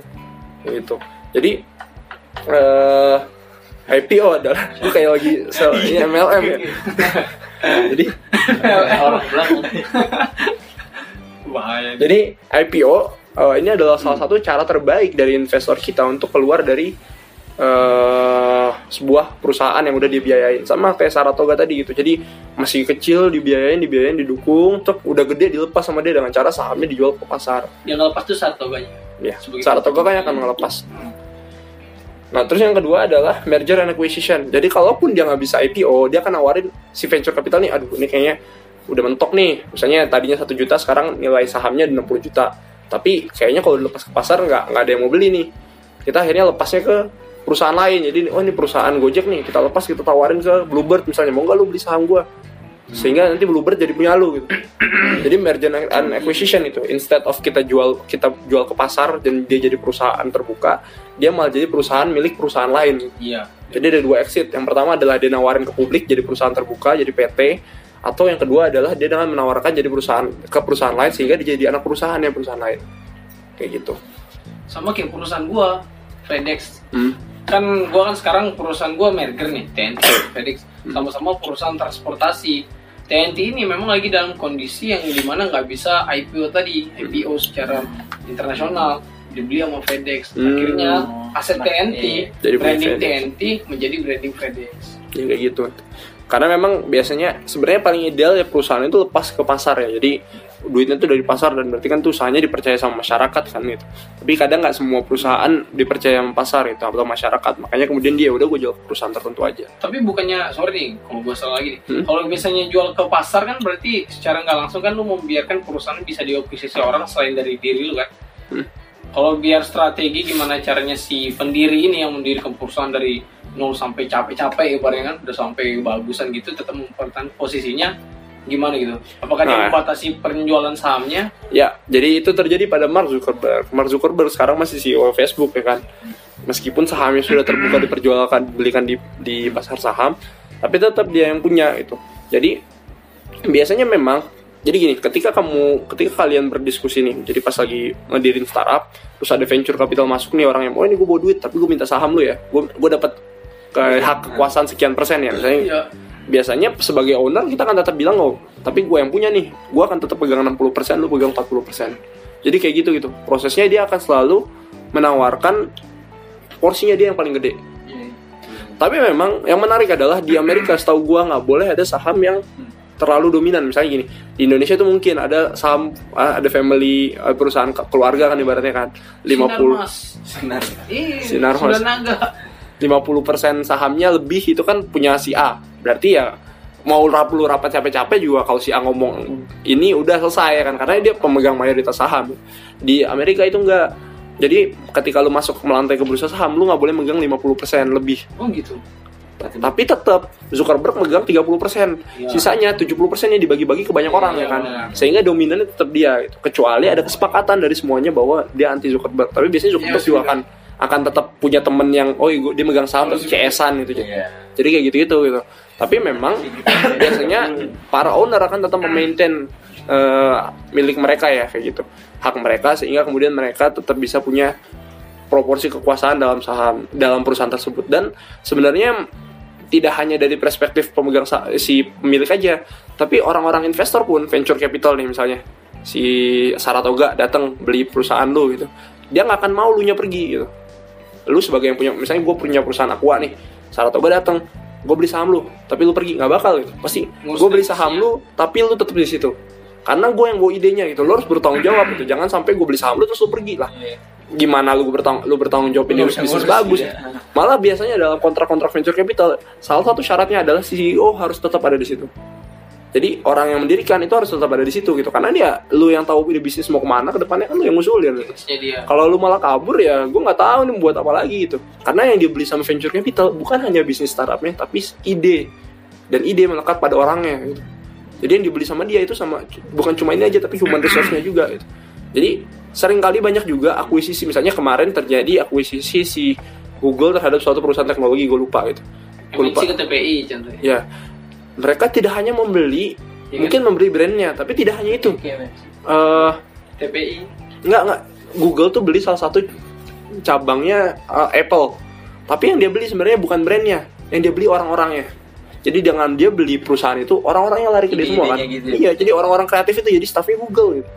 Gitu. Jadi eh IPO adalah <laughs> gue kayak lagi sel <laughs> ini MLM ya. <laughs> jadi orang jadi IPO eh, ini adalah salah satu cara terbaik dari investor kita untuk keluar dari eh, sebuah perusahaan yang udah dibiayain sama kayak Saratoga tadi gitu jadi masih kecil dibiayain dibiayain didukung tuh udah gede dilepas sama dia dengan cara sahamnya dijual ke pasar Yang ngelepas tuh Sartoganya. ya Sebagai- Saratoga kan akan ngelepas Nah, terus yang kedua adalah merger and acquisition. Jadi, kalaupun dia nggak bisa IPO, dia akan nawarin si venture capital nih, aduh, ini kayaknya udah mentok nih. Misalnya tadinya satu juta, sekarang nilai sahamnya 60 juta. Tapi kayaknya kalau dilepas ke pasar nggak nggak ada yang mau beli nih. Kita akhirnya lepasnya ke perusahaan lain. Jadi, oh ini perusahaan Gojek nih, kita lepas kita tawarin ke Bluebird misalnya, mau nggak lu beli saham gua? Sehingga nanti Bluebird jadi punya lu gitu. <clears throat> Jadi merger and acquisition itu instead of kita jual kita jual ke pasar dan dia jadi perusahaan terbuka, dia malah jadi perusahaan milik perusahaan lain. Iya. Jadi ada dua exit. Yang pertama adalah dia nawarin ke publik jadi perusahaan terbuka, jadi PT. Atau yang kedua adalah dia dengan menawarkan jadi perusahaan ke perusahaan lain sehingga dia jadi anak perusahaan yang perusahaan lain. Kayak gitu. Sama kayak perusahaan gua, FedEx. Hmm. Kan gua kan sekarang perusahaan gua merger nih, TNT, FedEx. Sama-sama perusahaan transportasi. TNT ini memang lagi dalam kondisi yang di mana nggak bisa IPO tadi, IPO secara internasional dibeli sama FedEx. Hmm. Akhirnya aset Nah, TNT, iya. Jadi punya branding FedEx. TNT menjadi branding FedEx. Ya kayak gitu. Karena memang biasanya sebenarnya paling ideal ya perusahaan itu lepas ke pasar ya. Jadi duitnya tuh dari pasar dan berarti kan tuh usahanya dipercaya sama masyarakat kan gitu. Tapi kadang nggak semua perusahaan dipercaya sama pasar itu atau masyarakat. Makanya kemudian dia udah gue jual ke perusahaan tertentu aja. Tapi bukannya, sorry nih, kalau gue salah lagi nih. Hmm? Kalau misalnya jual ke pasar kan berarti secara nggak langsung kan lu membiarkan perusahaan bisa dioposisi orang selain dari diri lu kan. Hmm. kalau biar strategi gimana caranya si pendiri ini yang mendirikan perusahaan dari nol sampai capek-capek ibaratnya kan udah sampai bagusan gitu tetap mempertahankan posisinya gimana gitu apakah dia Nah. membatasi penjualan sahamnya Ya, jadi itu terjadi pada Mark Zuckerberg. Mark Zuckerberg sekarang masih CEO Facebook ya kan. Meskipun sahamnya sudah terbuka diperjualkan, dibelikan di di pasar saham, tapi tetap dia yang punya itu. Jadi biasanya memang jadi gini, ketika kamu ketika kalian berdiskusi nih, jadi pas lagi ngedirin startup, terus ada venture capital masuk nih orang yang, oh ini gue bawa duit, tapi gue minta saham lu ya, gue gue dapat ke hak kekuasaan sekian persen ya, misalnya Iya. Biasanya sebagai owner kita akan tetap bilang oh tapi gue yang punya nih. Gue akan tetap pegang 60% lu pegang 40% jadi kayak gitu gitu. Prosesnya dia akan selalu menawarkan porsinya dia yang paling gede. Tapi memang yang menarik adalah di Amerika setahu gue nggak boleh ada saham yang terlalu dominan. Misalnya gini di Indonesia itu mungkin ada saham ah, ada family ah, perusahaan ke- keluarga kan ibaratnya kan. 50 Sinar. Iya, Sinar sudah Mas. naga. 50% sahamnya lebih itu kan punya si A. Berarti ya mau rap lu rapat capek-capek juga kalau si A ngomong ini udah selesai ya kan karena dia pemegang mayoritas saham. Di Amerika itu enggak. Jadi ketika lu masuk melantai ke bursa saham lu nggak boleh megang 50% lebih. Oh gitu. Tapi tetap Zuckerberg megang 30%. Iya. Sisanya 70% nya dibagi-bagi ke banyak orang Iya, ya kan. benar. Sehingga dominannya tetap dia gitu. Kecuali ada kesepakatan dari semuanya bahwa dia anti Zuckerberg. Tapi biasanya Zuckerberg Iya, juga akan akan tetap punya temen yang oh dia megang saham terus CS-an gitu. Iya. Jadi kayak gitu-gitu gitu. Tapi memang biasanya para owner akan tetap memaintain eh, milik mereka ya kayak gitu. Hak mereka sehingga kemudian mereka tetap bisa punya proporsi kekuasaan dalam saham dalam perusahaan tersebut dan sebenarnya tidak hanya dari perspektif pemegang si pemilik aja, tapi orang-orang investor pun venture capital nih misalnya si Saratoga datang beli perusahaan lu gitu, dia nggak akan mau lu nya pergi gitu. Lu sebagai yang punya, misalnya gue punya perusahaan aqua nih, Saratoga datang, gue beli saham lu, tapi lu pergi nggak bakal gitu, pasti gue beli saham lu, tapi lu tetap di situ. Karena gue yang bawa idenya gitu, lu harus bertanggung jawab gitu, jangan sampai gue beli saham lu terus lu pergi lah. Gimana lu bertanggung lu bertanggung jawab ini bisnis ngurus, bagus. iya. Malah biasanya dalam kontrak-kontrak venture capital, salah satu syaratnya adalah CEO harus tetap ada di situ. Jadi orang yang mendirikan itu harus tetap ada di situ gitu, karena dia lu yang tahu ini bisnis mau ke mana ke depannya kan lu yang ngusulin. Gitu. Kalau lu malah kabur ya, gue nggak tahu nih buat apa lagi gitu. Karena yang dibeli sama venture capital bukan hanya bisnis startupnya, tapi ide dan ide melekat pada orangnya gitu. Jadi yang dibeli sama dia itu sama bukan cuma ini aja tapi human resource-nya juga gitu. Jadi sering kali banyak juga akuisisi misalnya kemarin terjadi akuisisi si Google terhadap suatu perusahaan teknologi gue lupa gitu. Gue lupa. Ke TPI contohnya. Ya, mereka tidak hanya membeli, kan? mungkin membeli brandnya, tapi tidak hanya itu. Oke, Mas. eh TPI. Nggak, nggak. Google tuh beli salah satu cabangnya uh, Apple. Tapi yang dia beli sebenarnya bukan brandnya, yang dia beli orang-orangnya. Jadi dengan dia beli perusahaan itu, orang-orangnya lari ke dia semua kan. Gitu. Iya, jadi orang-orang kreatif itu jadi staffnya Google gitu.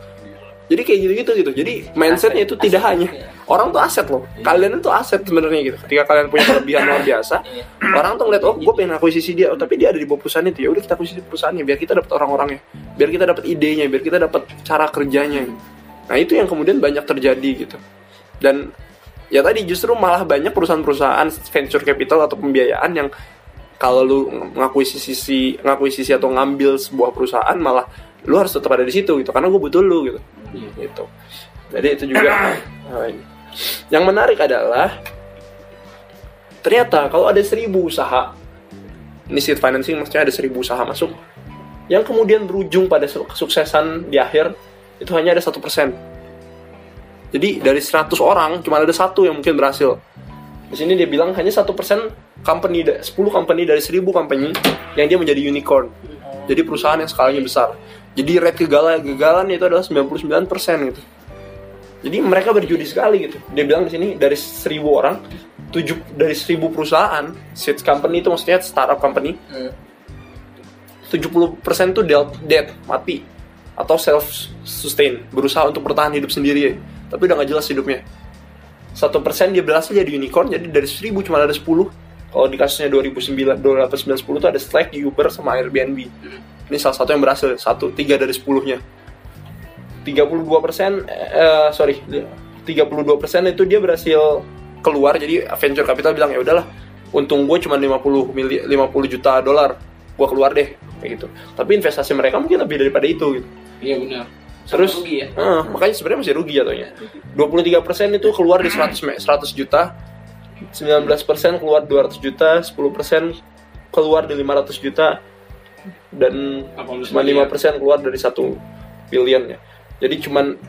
Jadi kayak gitu-gitu gitu. Jadi mindsetnya itu tidak hanya orang tuh aset loh. Kalian itu aset sebenarnya gitu. Ketika kalian punya kelebihan luar biasa, orang tuh ngeliat oh gue pengen akuisisi dia, oh, tapi dia ada di bawah perusahaan itu ya udah kita akuisisi perusahaannya biar kita dapat orang-orangnya, biar kita dapat idenya, biar kita dapat cara kerjanya. Nah itu yang kemudian banyak terjadi gitu. Dan ya tadi justru malah banyak perusahaan-perusahaan venture capital atau pembiayaan yang kalau lu ngakuisisi ngakuisisi atau ngambil sebuah perusahaan malah lu harus tetap ada di situ gitu karena gue butuh lu gitu gitu jadi itu juga <coughs> yang menarik adalah ternyata kalau ada seribu usaha ini seed financing maksudnya ada seribu usaha masuk yang kemudian berujung pada su- kesuksesan di akhir itu hanya ada satu persen jadi dari 100 orang cuma ada satu yang mungkin berhasil di sini dia bilang hanya satu persen company, da- 10 company dari 1000 company yang dia menjadi unicorn. Jadi perusahaan yang skalanya besar. Jadi rate kegagalan itu adalah 99 persen gitu. Jadi mereka berjudi sekali gitu. Dia bilang di sini dari 1000 orang, 7 dari 1000 perusahaan, seed company itu maksudnya startup company, Hmm. 70% tuh dead, dead, mati atau self sustain, berusaha untuk bertahan hidup sendiri, tapi udah gak jelas hidupnya. Satu persen dia berhasil jadi unicorn, jadi dari 1000 cuma ada 10. Kalau di kasusnya 2009, 2009 10 tuh ada Slack, Uber, sama Airbnb. Ini salah satu yang berhasil, satu tiga dari 10-nya. 32 persen, eh, sorry, 32 persen itu dia berhasil keluar, jadi venture capital bilang ya udahlah, untung gue cuma 50 mili, 50 juta dolar, gue keluar deh, kayak gitu. Tapi investasi mereka mungkin lebih daripada itu gitu. Iya benar. terus rugi ya? eh, makanya sebenarnya masih rugi jatuhnya 23% itu keluar di 100 me- 100 juta 19% keluar 200 juta 10% keluar di 500 juta dan cuma 5% keluar dari satu billion ya. Jadi cuman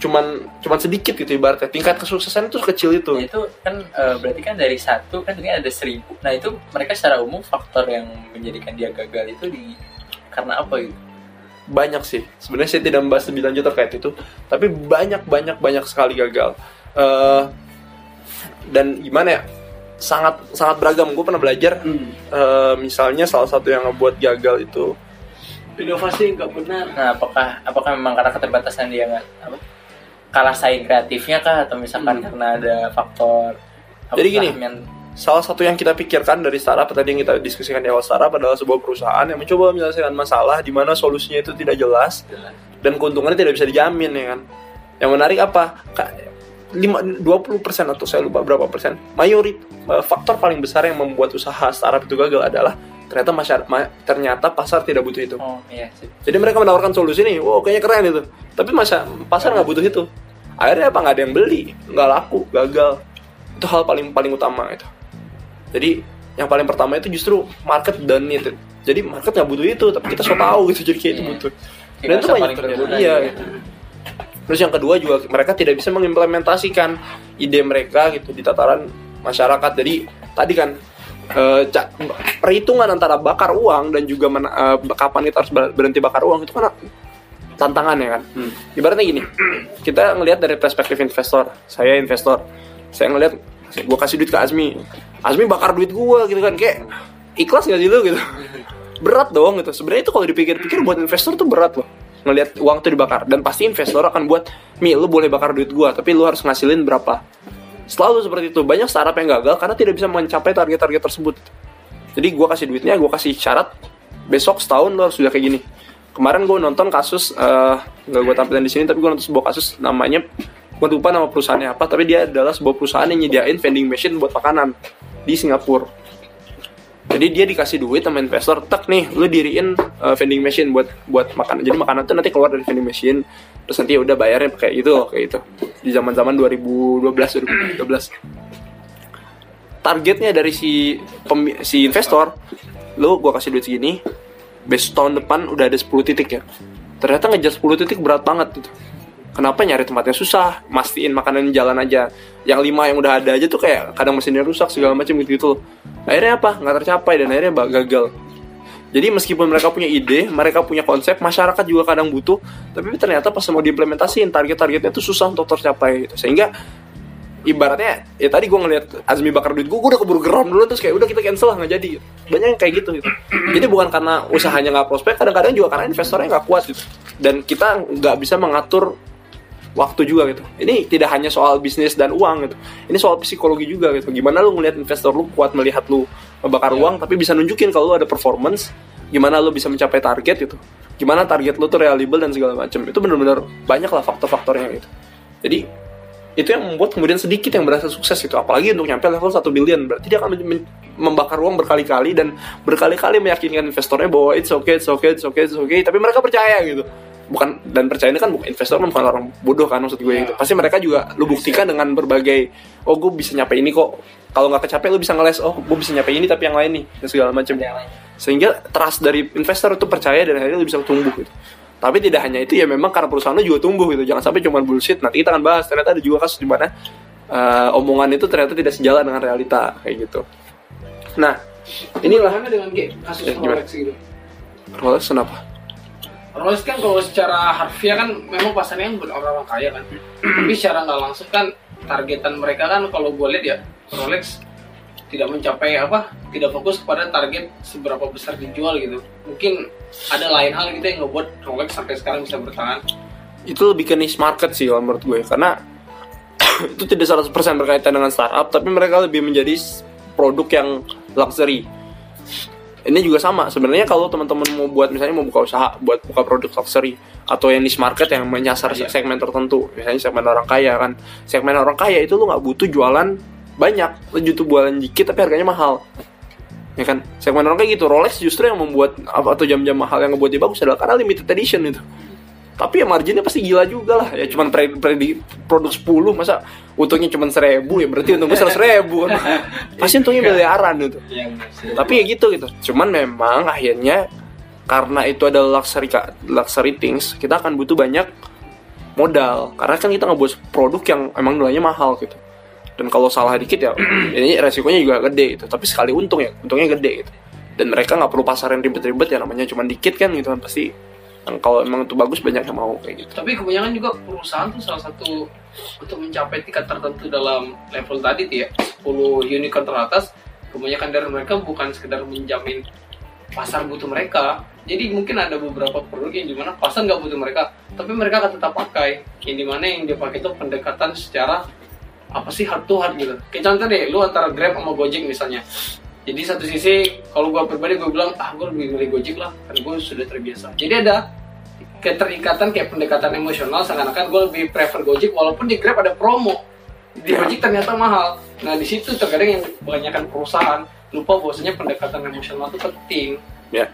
cuman cuman sedikit gitu ibaratnya. Tingkat kesuksesan itu kecil itu. Nah, itu kan eh, berarti kan dari satu kan ini ada seribu. Nah itu mereka secara umum faktor yang menjadikan dia gagal itu di karena apa gitu? banyak sih. Sebenarnya saya tidak membahas lebih lanjut terkait itu. Tapi banyak banyak banyak sekali gagal. Eh, dan gimana ya sangat sangat beragam gue pernah belajar eh, misalnya salah satu yang ngebuat gagal itu Inovasi nggak benar. Nah apakah apakah memang karena keterbatasan dia nggak apa kalah saing kreatifnya kah atau misalkan karena ada faktor Jadi gini, men- salah satu yang kita pikirkan dari startup tadi yang kita diskusikan di awal startup adalah sebuah perusahaan yang mencoba menyelesaikan masalah di mana solusinya itu tidak jelas dan keuntungannya tidak bisa dijamin ya kan. Yang menarik apa? Ka- lima- 20% atau saya lupa berapa persen. Mayorit eh, faktor paling besar yang membuat usaha startup itu gagal adalah ternyata masyarakat ternyata pasar tidak butuh itu. oh iya sih. Jadi mereka menawarkan solusi nih, wow kayaknya keren itu. Tapi masa pasar nggak butuh itu. Akhirnya apa nggak ada yang beli, nggak laku, gagal. Itu hal paling paling utama itu. Jadi yang paling pertama itu justru market dan itu. Jadi market nggak butuh itu, tapi kita so tahu gitu. Jadi kayak itu Iya. butuh. Dan itu banyak paling terjadi. Iya. gitu. Terus yang kedua juga mereka tidak bisa mengimplementasikan ide mereka gitu di tataran masyarakat. Jadi tadi kan eh, perhitungan antara bakar uang dan juga men- eh, kapan kita harus ber- berhenti bakar uang itu kan tantangan ya kan. Ibaratnya gini, kita ngelihat dari perspektif investor. Saya investor, saya ngelihat gue kasih duit ke Azmi, Azmi bakar duit gue gitu kan kayak ikhlas gak sih lu gitu. <laughs> Berat dong gitu. Sebenarnya itu kalau dipikir-pikir buat investor tuh berat loh ngelihat uang tuh dibakar. Dan pasti investor akan buat mi lu boleh bakar duit gua tapi lu harus ngasilin berapa. Selalu seperti itu. Banyak startup yang gagal karena tidak bisa mencapai target-target tersebut. Jadi gua kasih duitnya gua kasih syarat besok setahun lu harus sudah kayak gini. Kemarin gue nonton kasus nggak gue tampilin di sini tapi gue nonton sebuah kasus namanya gue lupa nama perusahaannya apa tapi dia adalah sebuah perusahaan yang nyediain vending machine buat makanan di Singapura jadi dia dikasih duit sama investor tak nih lu diriin uh, vending machine buat buat makanan jadi makanan tuh nanti keluar dari vending machine terus nanti ya udah bayarnya kayak gitu. Kayak itu di zaman zaman 2012 2012 targetnya dari si pemi- si investor lu gua kasih duit segini besok tahun depan udah ada 10 titik ya. Ternyata ngejar 10 titik berat banget gitu kenapa nyari tempatnya susah? Mastiin makanan jalan aja. Yang lima yang udah ada aja tuh kayak kadang mesinnya rusak segala macam gitu gitu akhirnya apa? Nggak tercapai dan akhirnya gagal. Jadi meskipun mereka punya ide mereka punya konsep masyarakat juga kadang butuh tapi ternyata pas mau diimplementasiin target-targetnya tuh susah untuk tercapai gitu. sehingga ibaratnya ya tadi gue ngeliat Azmi bakar duit gue gue udah keburu geram dulu terus kayak udah kita cancel lah nggak jadi banyak yang kayak gitu gitu. Jadi bukan karena usahanya nggak prospek kadang-kadang juga karena investornya nggak kuat gitu. Dan kita nggak bisa mengatur waktu juga gitu. Ini tidak hanya soal bisnis dan uang gitu. Ini soal psikologi juga gitu. Gimana lu ngelihat investor lu kuat melihat lu membakar uang tapi bisa nunjukin kalau lu ada performance gimana lu bisa mencapai target gitu. Gimana target lu tuh reliable dan segala macam itu benar-benar banyak lah faktor-faktornya gitu. Jadi itu yang membuat kemudian sedikit yang berhasil sukses itu apalagi untuk nyampe level 1 billion. Berarti dia akan membakar uang berkali-kali dan berkali-kali meyakinkan investornya bahwa it's okay it's okay it's okay it's okay. Tapi mereka percaya gitu bukan dan percaya ini kan bukan investor kan bukan orang bodoh kan maksud gue gitu. Pasti mereka juga lu buktikan dengan berbagai oh gue bisa nyampe ini kok. Kalau nggak kecapai lu bisa ngeles oh gue bisa nyampe ini tapi yang lain nih dan segala macam sehingga trust dari investor itu percaya dan akhirnya lu bisa tumbuh gitu. Tapi tidak hanya itu ya memang karena perusahaan lu juga tumbuh gitu. Jangan sampai cuma bullshit. Nanti kita akan bahas ternyata ada juga kasus di mana eh, omongan itu ternyata tidak sejalan dengan realita kayak gitu. Nah inilah. Dengan kasus Ya, gimana? Rolex gitu? Rolex kenapa Rolex kan kalau secara harfiah kan memang pasarnya yang orang-orang kaya kan. <clears throat> Tapi secara nggak langsung kan targetan mereka kan kalau gue lihat ya Rolex tidak mencapai apa tidak fokus kepada target seberapa besar dijual gitu. Mungkin ada lain hal gitu yang ngebuat Rolex sampai sekarang bisa bertahan. Itu lebih ke niche market sih kalau menurut gue karena <clears throat> itu tidak 100% berkaitan dengan startup tapi mereka lebih menjadi produk yang luxury ini juga sama. Sebenarnya kalau teman-teman mau buat misalnya mau buka usaha buat buka produk luxury atau yang niche market yang menyasar segmen tertentu misalnya segmen orang kaya kan. Segmen orang kaya itu lu nggak butuh jualan banyak. Lu butuh jualan dikit tapi harganya mahal. Ya kan? Segmen orang kayak gitu. Rolex justru yang membuat apa atau jam-jam mahal yang ngebuat dia bagus adalah karena limited edition itu tapi ya marginnya pasti gila juga lah. Ya cuman pre, pre- produk 10 masa untungnya cuman seribu ya? Berarti untung gue seratus ribu. <laughs> Pasti untungnya miliaran Iya benar sih. tapi ya gitu gitu. Cuman memang akhirnya karena itu adalah luxury luxury things kita akan butuh banyak modal. Karena kan kita ngebuat produk yang emang nilainya mahal gitu. Dan kalau salah dikit ya <clears throat> ini resikonya juga gede gitu. Tapi sekali untung ya untungnya gede gitu. Dan mereka nggak perlu pasar yang ribet-ribet ya namanya cuma dikit kan gitu kan pasti kalau emang itu bagus banyak yang mau kayak gitu. Tapi kebanyakan juga perusahaan tuh salah satu untuk mencapai tingkat tertentu dalam level tadi tuh ya. 10 unicorn teratas kebanyakan dari mereka bukan sekedar menjamin pasar butuh mereka. Jadi mungkin ada beberapa produk yang di mana pasar nggak butuh mereka tapi mereka akan tetap pakai. Yang di mana yang dia pakai itu pendekatan secara apa sih heart to heart gitu. Kayak contoh deh lu antara Grab sama Gojek misalnya jadi satu sisi kalau gue pribadi gue bilang ah gue lebih milih Gojek lah karena gue sudah terbiasa. Jadi ada keterikatan kayak pendekatan emosional seakan-akan gue lebih prefer Gojek walaupun di Grab ada promo. Di Gojek ternyata mahal. Nah di situ terkadang yang kebanyakan perusahaan lupa bahwasanya pendekatan emosional itu penting. Ya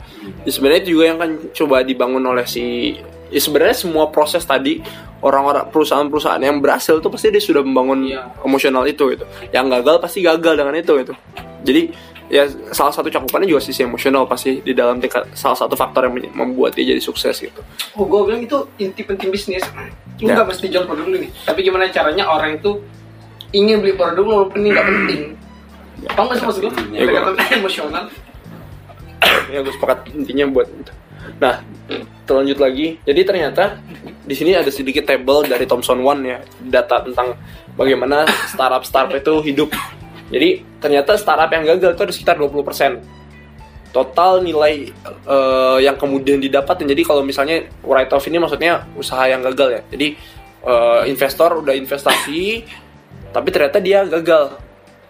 Ya, sebenarnya itu juga yang kan coba dibangun oleh si ya sebenarnya semua proses tadi orang-orang perusahaan-perusahaan yang berhasil tuh pasti dia sudah membangun Iya. emosional itu gitu. Yang gagal pasti gagal dengan itu gitu. Jadi ya salah satu cakupannya juga sisi emosional pasti di dalam tingkat salah satu faktor yang membuat dia jadi sukses gitu oh gue bilang itu inti penting bisnis lu Ya. nggak mesti jual produk dulu nih tapi gimana caranya orang itu ingin beli produk lu walaupun ini nggak <clears throat> penting Paham nggak sih maksud gue? Ya, gua- Pendekatan <laughs> emosional ya gue sepakat intinya buat itu. Nah, terlanjut lagi. Jadi ternyata di sini ada sedikit table dari Thomson One ya, data tentang bagaimana startup startup itu hidup. Jadi ternyata startup yang gagal itu ada sekitar 20%. Total nilai eh, yang kemudian didapat jadi kalau misalnya write off ini maksudnya usaha yang gagal ya. Jadi eh, investor udah investasi tapi ternyata dia gagal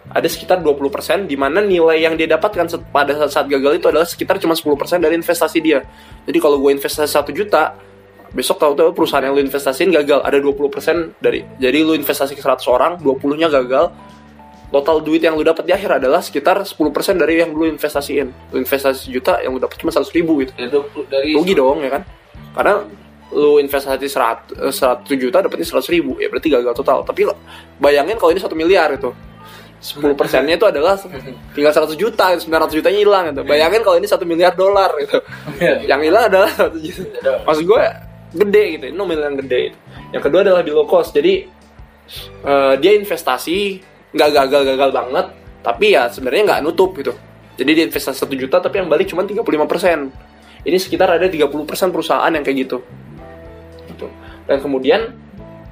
ada sekitar 20% di mana nilai yang dia dapatkan pada saat, saat gagal itu adalah sekitar cuma 10% dari investasi dia. Jadi kalau gue investasi 1 juta, besok tahu-tahu perusahaan yang lu investasiin gagal, ada 20% dari. Jadi lu investasi ke 100 orang, 20-nya gagal. Total duit yang lu dapat di akhir adalah sekitar 10% dari yang lu investasiin. Lu investasi juta yang lu dapat cuma 100 ribu gitu. dari dari Rugi dong ya kan? Karena lu investasi 100, 100 juta dapetnya 100 ribu. Ya berarti gagal total. Tapi lo bayangin kalau ini 1 miliar itu. 10 persennya itu adalah <laughs> tinggal 100 juta 900 jutanya hilang gitu. Bayangin kalau ini 1 miliar dolar gitu. Yang hilang adalah 100 juta. Maksud gue gede gitu. Ini nominal yang gede. Yang kedua adalah below cost. Jadi eh, dia investasi nggak gagal-gagal banget tapi ya sebenarnya nggak nutup gitu. Jadi dia investasi 1 juta tapi yang balik cuma 35 persen. Ini sekitar ada 30 persen perusahaan yang kayak gitu. Gitu. dan kemudian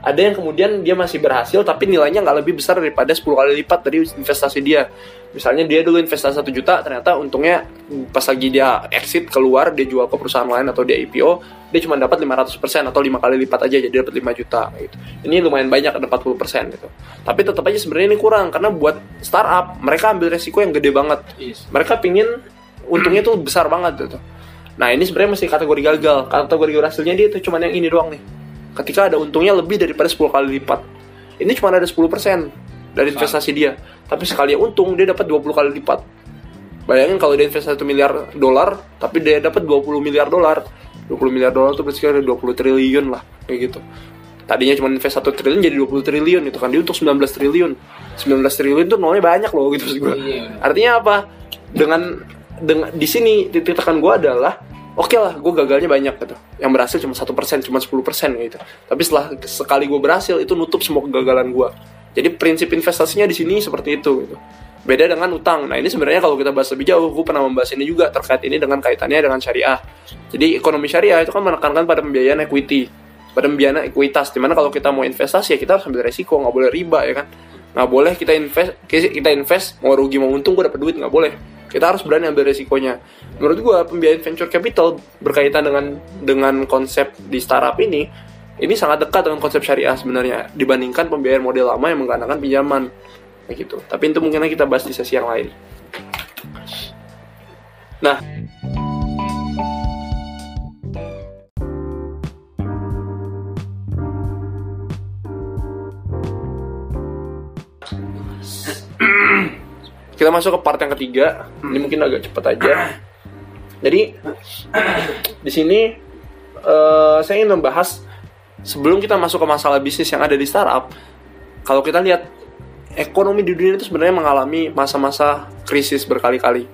ada yang kemudian dia masih berhasil tapi nilainya nggak lebih besar daripada 10 kali lipat dari investasi dia misalnya dia dulu investasi 1 juta ternyata untungnya pas lagi dia exit keluar dia jual ke perusahaan lain atau dia IPO dia cuma dapat 500% atau 5 kali lipat aja jadi dapat 5 juta gitu ini lumayan banyak ada 40% gitu tapi tetap aja sebenarnya ini kurang karena buat startup mereka ambil resiko yang gede banget Yes. mereka pingin untungnya tuh besar banget gitu. Nah ini sebenarnya mesti kategori gagal. Kategori berhasilnya dia itu cuma yang ini doang nih. Ketika ada untungnya lebih daripada 10 kali lipat. Ini cuma ada 10% dari investasi dia. Tapi sekali untung dia dapat 20 kali lipat. Bayangin kalau dia investasi 1 miliar dolar, tapi dia dapat 20 miliar dolar. 20 miliar dolar itu berarti ada 20 triliun lah kayak gitu. Tadinya cuma invest 1 triliun jadi 20 triliun itu kan dia untuk 19 triliun. 19 triliun tuh nolnya banyak loh gitu gue. Iya. Artinya apa? Dengan dengan di sini titik tekan gue adalah oke lah gue gagalnya banyak gitu. Yang berhasil cuma satu persen cuma 10 persen gitu. Tapi setelah sekali gue berhasil itu nutup semua kegagalan gue jadi prinsip investasinya di sini seperti itu gitu. Beda dengan utang. Nah ini sebenarnya kalau kita bahas lebih jauh gue pernah membahas ini juga terkait ini dengan kaitannya dengan syariah. Jadi ekonomi syariah itu kan menekankan pada pembiayaan equity pada pembiayaan ekuitas. Di mana kalau kita mau investasi ya kita harus ambil resiko nggak boleh riba ya kan? Nggak boleh kita invest kita invest mau rugi mau untung gue dapat duit nggak boleh kita harus berani ambil resikonya. Menurut gue pembiayaan venture capital berkaitan dengan dengan konsep di startup ini ini sangat dekat dengan konsep syariah sebenarnya dibandingkan pembiayaan model lama yang menggunakan pinjaman. Kayak gitu. Tapi itu mungkin kita bahas di sesi yang lain. Nah kita masuk ke part yang ketiga ini mungkin agak cepat aja <clears throat> jadi di sini eh, saya ingin membahas sebelum kita masuk ke masalah bisnis yang ada di startup. Kalau kita lihat ekonomi di dunia itu sebenarnya mengalami masa-masa krisis berkali-kali.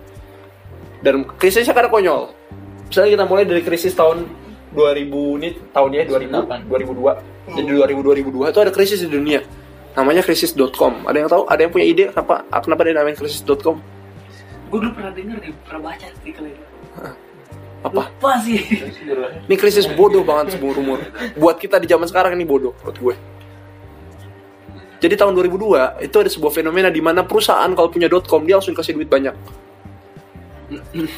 Dan krisisnya karena konyol. Misalnya kita mulai dari krisis tahun 2000 ini tahunnya 2000 2002. Jadi 2000 2002 itu ada krisis di dunia. Namanya krisis.com. Ada yang tahu? Ada yang punya ide kenapa kenapa dia namanya krisis.com? Gue dulu pernah denger nih, pernah baca artikel itu. Apa? Apa sih? Ini krisis bodoh banget seumur umur. Buat kita di zaman sekarang ini bodoh menurut gue. Jadi tahun 2002 itu ada sebuah fenomena di mana perusahaan kalau punya .com dia langsung kasih duit banyak.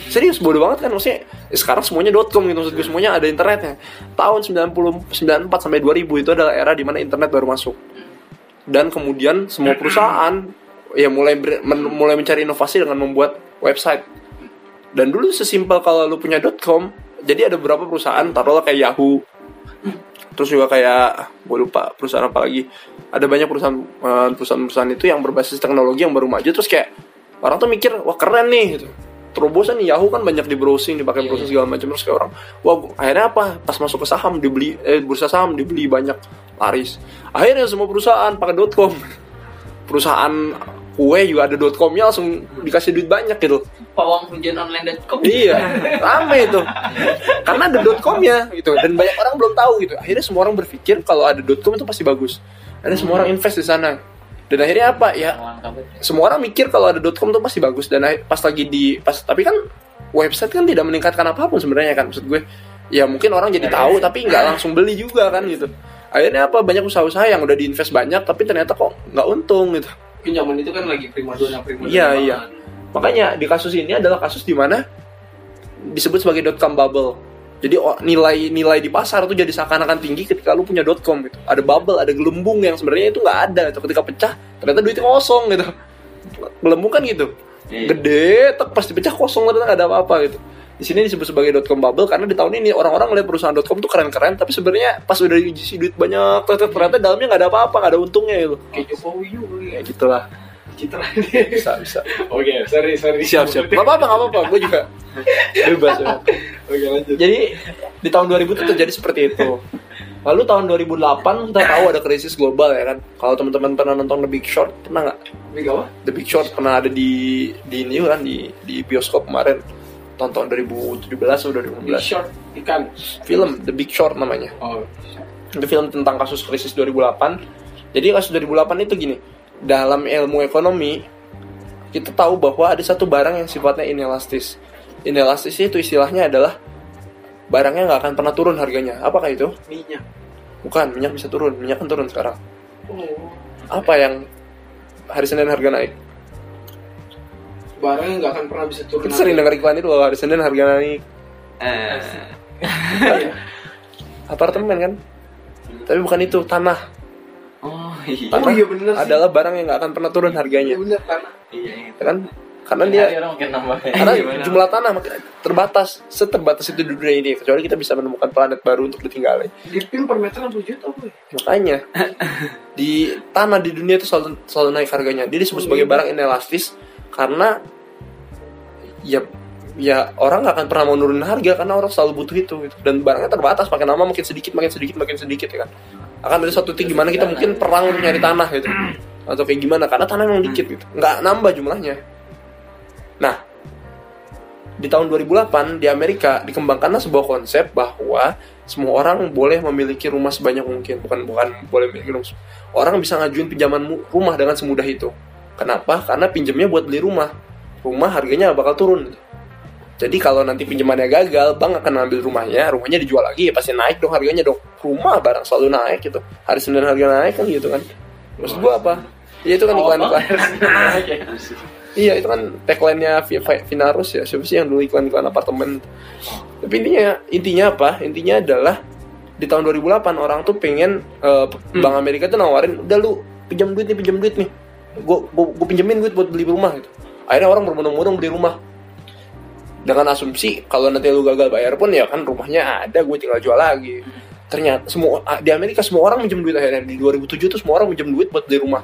Serius bodoh banget kan maksudnya ya sekarang semuanya .com gitu maksud gue semuanya ada internetnya. Tahun 90 94 sampai 2000 itu adalah era di mana internet baru masuk. Dan kemudian semua perusahaan ya mulai ber- men- mulai mencari inovasi dengan membuat website. Dan dulu sesimpel kalau lu punya .com, jadi ada beberapa perusahaan taruhlah kayak Yahoo, terus juga kayak gue lupa perusahaan apa lagi. Ada banyak perusahaan eh, perusahaan-perusahaan itu yang berbasis teknologi yang baru maju terus kayak orang tuh mikir wah keren nih gitu terobosan nih Yahoo kan banyak di browsing dipakai browsing segala macam terus kayak orang wah akhirnya apa pas masuk ke saham dibeli eh bursa saham dibeli banyak laris akhirnya semua perusahaan pakai .com <laughs> perusahaan kue juga ada .com-nya langsung dikasih duit banyak gitu Pawang hujan online.com. Iya, <laughs> rame itu. Karena ada .com-nya gitu dan banyak orang belum tahu gitu. Akhirnya semua orang berpikir kalau ada .com itu pasti bagus. Akhirnya semua orang invest di sana. Dan akhirnya apa? Ya, semua orang mikir kalau ada .com itu pasti bagus dan pas lagi di pas tapi kan website kan tidak meningkatkan apa pun sebenarnya kan maksud gue. Ya mungkin orang jadi tahu tapi nggak <clears throat> langsung beli juga kan gitu. Akhirnya apa? Banyak usaha-usaha yang udah diinvest banyak tapi ternyata kok nggak untung gitu. Mungkin zaman itu kan lagi primadona primadona. Iya, iya. Makanya di kasus ini adalah kasus di mana disebut sebagai dot-com bubble. Jadi o- nilai-nilai di pasar tuh jadi seakan-akan tinggi ketika lu punya .com gitu. Ada bubble, ada gelembung yang sebenarnya itu nggak ada. Itu ketika pecah ternyata duitnya kosong gitu. Gelembung kan gitu. Gede, tek pas dipecah kosong ternyata nggak ada apa-apa gitu. Di sini disebut sebagai .com bubble karena di tahun ini orang-orang ngeliat perusahaan .com tuh keren-keren tapi sebenarnya pas udah diisi duit banyak ternyata, ternyata dalamnya nggak ada apa-apa, nggak ada untungnya gitu. Kayak Jokowi juga. Ya gitulah. Citra Bisa, bisa. Oke, sorry, sorry. siap siap nggak apa apa nggak apa apa gue juga bebas ya. Oke, lanjut. jadi di tahun 2000 itu terjadi seperti itu lalu tahun 2008 kita tahu ada krisis global ya kan kalau teman-teman pernah nonton The Big Short pernah nggak Big apa? The Big Short pernah ada di di ini kan di di bioskop kemarin tahun tahun 2017 atau Big 2016 short ikan. film The Big Short namanya Oh, itu film tentang kasus krisis 2008 jadi kasus 2008 itu gini dalam ilmu ekonomi kita tahu bahwa ada satu barang yang sifatnya inelastis. Inelastis itu istilahnya adalah barangnya nggak akan pernah turun harganya. Apakah itu? Minyak. bukan minyak bisa turun. Minyak kan turun sekarang. Oh, apa yang hari senin harga naik? Barangnya nggak akan pernah bisa turun. kita sering dengar iklan itu loh hari senin harga naik. Iya. apartemen kan? Tapi bukan itu tanah iya. tanah Oh, iya bener sih. adalah barang yang nggak akan pernah turun harganya Iya bener tanah. Iya. iya. Ya kan karena Hari dia orang makin nambah. karena Gimana? jumlah tanah terbatas seterbatas itu di dunia ini kecuali kita bisa menemukan planet baru untuk ditinggali Di pin per meter 60 juta, boy. makanya di tanah di dunia itu selalu selalu naik harganya dia disebut sebagai barang inelastis karena ya ya orang nggak akan pernah mau nurunin harga karena orang selalu butuh itu gitu. dan barangnya terbatas makin lama makin sedikit makin sedikit makin sedikit ya kan akan ada satu titik gimana kita mungkin perang untuk nyari tanah gitu. <clears throat> Atau kayak gimana karena tanah memang dikit gitu. Nggak nambah jumlahnya. Nah di tahun 2008 di Amerika dikembangkanlah sebuah konsep bahwa semua orang boleh memiliki rumah sebanyak mungkin. Bukan bukan boleh memiliki rumah. Orang bisa ngajuin pinjaman rumah dengan semudah itu. Kenapa? Karena pinjamnya buat beli rumah. Rumah harganya bakal turun jadi kalau nanti pinjamannya gagal bank akan ambil rumahnya rumahnya dijual lagi ya pasti naik dong harganya dong. Rumah barang selalu naik gitu. Hari senin harga naik kan gitu kan. Maksud gua apa? Ya itu kan iklan <laughs> iklan Iya itu kan tagline-nya Vi- Vi- Vinarus ya. Siapa sih yang dulu iklan-iklan apartemen? Tapi intinya intinya apa? Intinya adalah di tahun 2008 orang tuh pengen eh, Bank Amerika tuh nawarin udah lu pinjam duit nih pinjam duit nih. Gue gue pinjemin duit buat beli rumah gitu. Akhirnya orang berbondong-bondong beli rumah dengan asumsi kalau nanti lu gagal bayar pun ya kan rumahnya ada gue tinggal jual lagi. Ternyata semua di Amerika semua orang minjem duit akhirnya. Di 2007 tuh semua orang minjem duit buat beli rumah.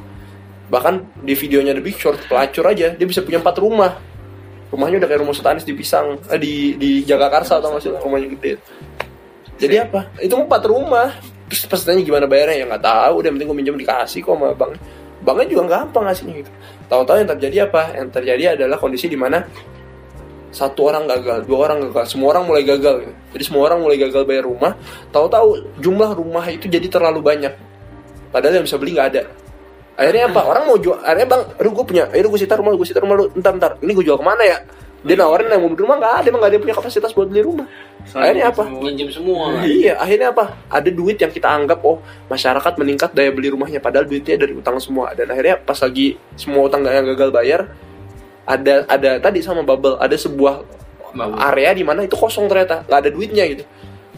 Bahkan di videonya The Big Short pelacur aja dia bisa punya empat rumah. Rumahnya udah kayak rumah Sultanis di Pisang eh, di di Jagakarsa atau nggak sih rumahnya gede. Jadi apa? Itu empat rumah. Terus pas tanya gimana bayarnya ya nggak tahu. Udah penting gue minjem dikasih kok sama bang banknya juga gampang ngasihnya gitu. Tahu-tahu yang terjadi apa? Yang terjadi adalah kondisi di mana satu orang gagal, dua orang gagal, semua orang mulai gagal. gitu. Jadi semua orang mulai gagal bayar rumah. Tahu-tahu jumlah rumah itu jadi terlalu banyak. Padahal yang bisa beli nggak ada. Akhirnya apa? Orang mau jual. Akhirnya bang, aduh gue punya, aduh gue sita rumah, gue sita rumah lu. Entar, entar. Ini gue jual ke mana ya? Dia nawarin yang mau beli rumah nggak ada, emang nggak ada yang punya kapasitas buat beli rumah. Akhirnya apa? Minjem semua. Iya, akhirnya apa? Ada duit yang kita anggap oh masyarakat meningkat daya beli rumahnya, padahal duitnya dari utang semua. Dan akhirnya pas lagi semua utang yang gagal bayar, ada ada tadi sama bubble, ada sebuah area di mana itu kosong ternyata, nggak ada duitnya gitu.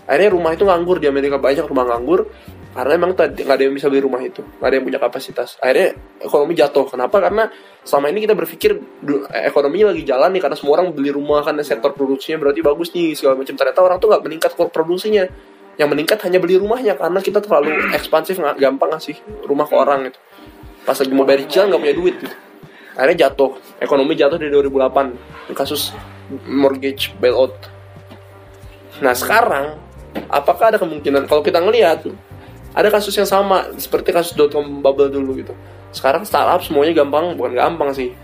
Akhirnya rumah itu nganggur di Amerika banyak rumah nganggur karena emang tadi nggak ada yang bisa beli rumah itu, nggak ada yang punya kapasitas. Akhirnya ekonomi jatuh. Kenapa? Karena selama ini kita berpikir du- ekonominya lagi jalan nih karena semua orang beli rumah karena sektor produksinya berarti bagus nih segala macam. Ternyata orang tuh nggak meningkat produksinya. Yang meningkat hanya beli rumahnya karena kita terlalu ekspansif nggak gampang ngasih rumah ke orang gitu. Pas lagi mau bayar cicilan nggak punya duit gitu. Akhirnya jatuh. Ekonomi jatuh dari 2008 kasus mortgage bailout. Nah sekarang apakah ada kemungkinan kalau kita ngelihat ada kasus yang sama seperti kasus dotcom bubble dulu gitu. Sekarang startup semuanya gampang, bukan gampang sih.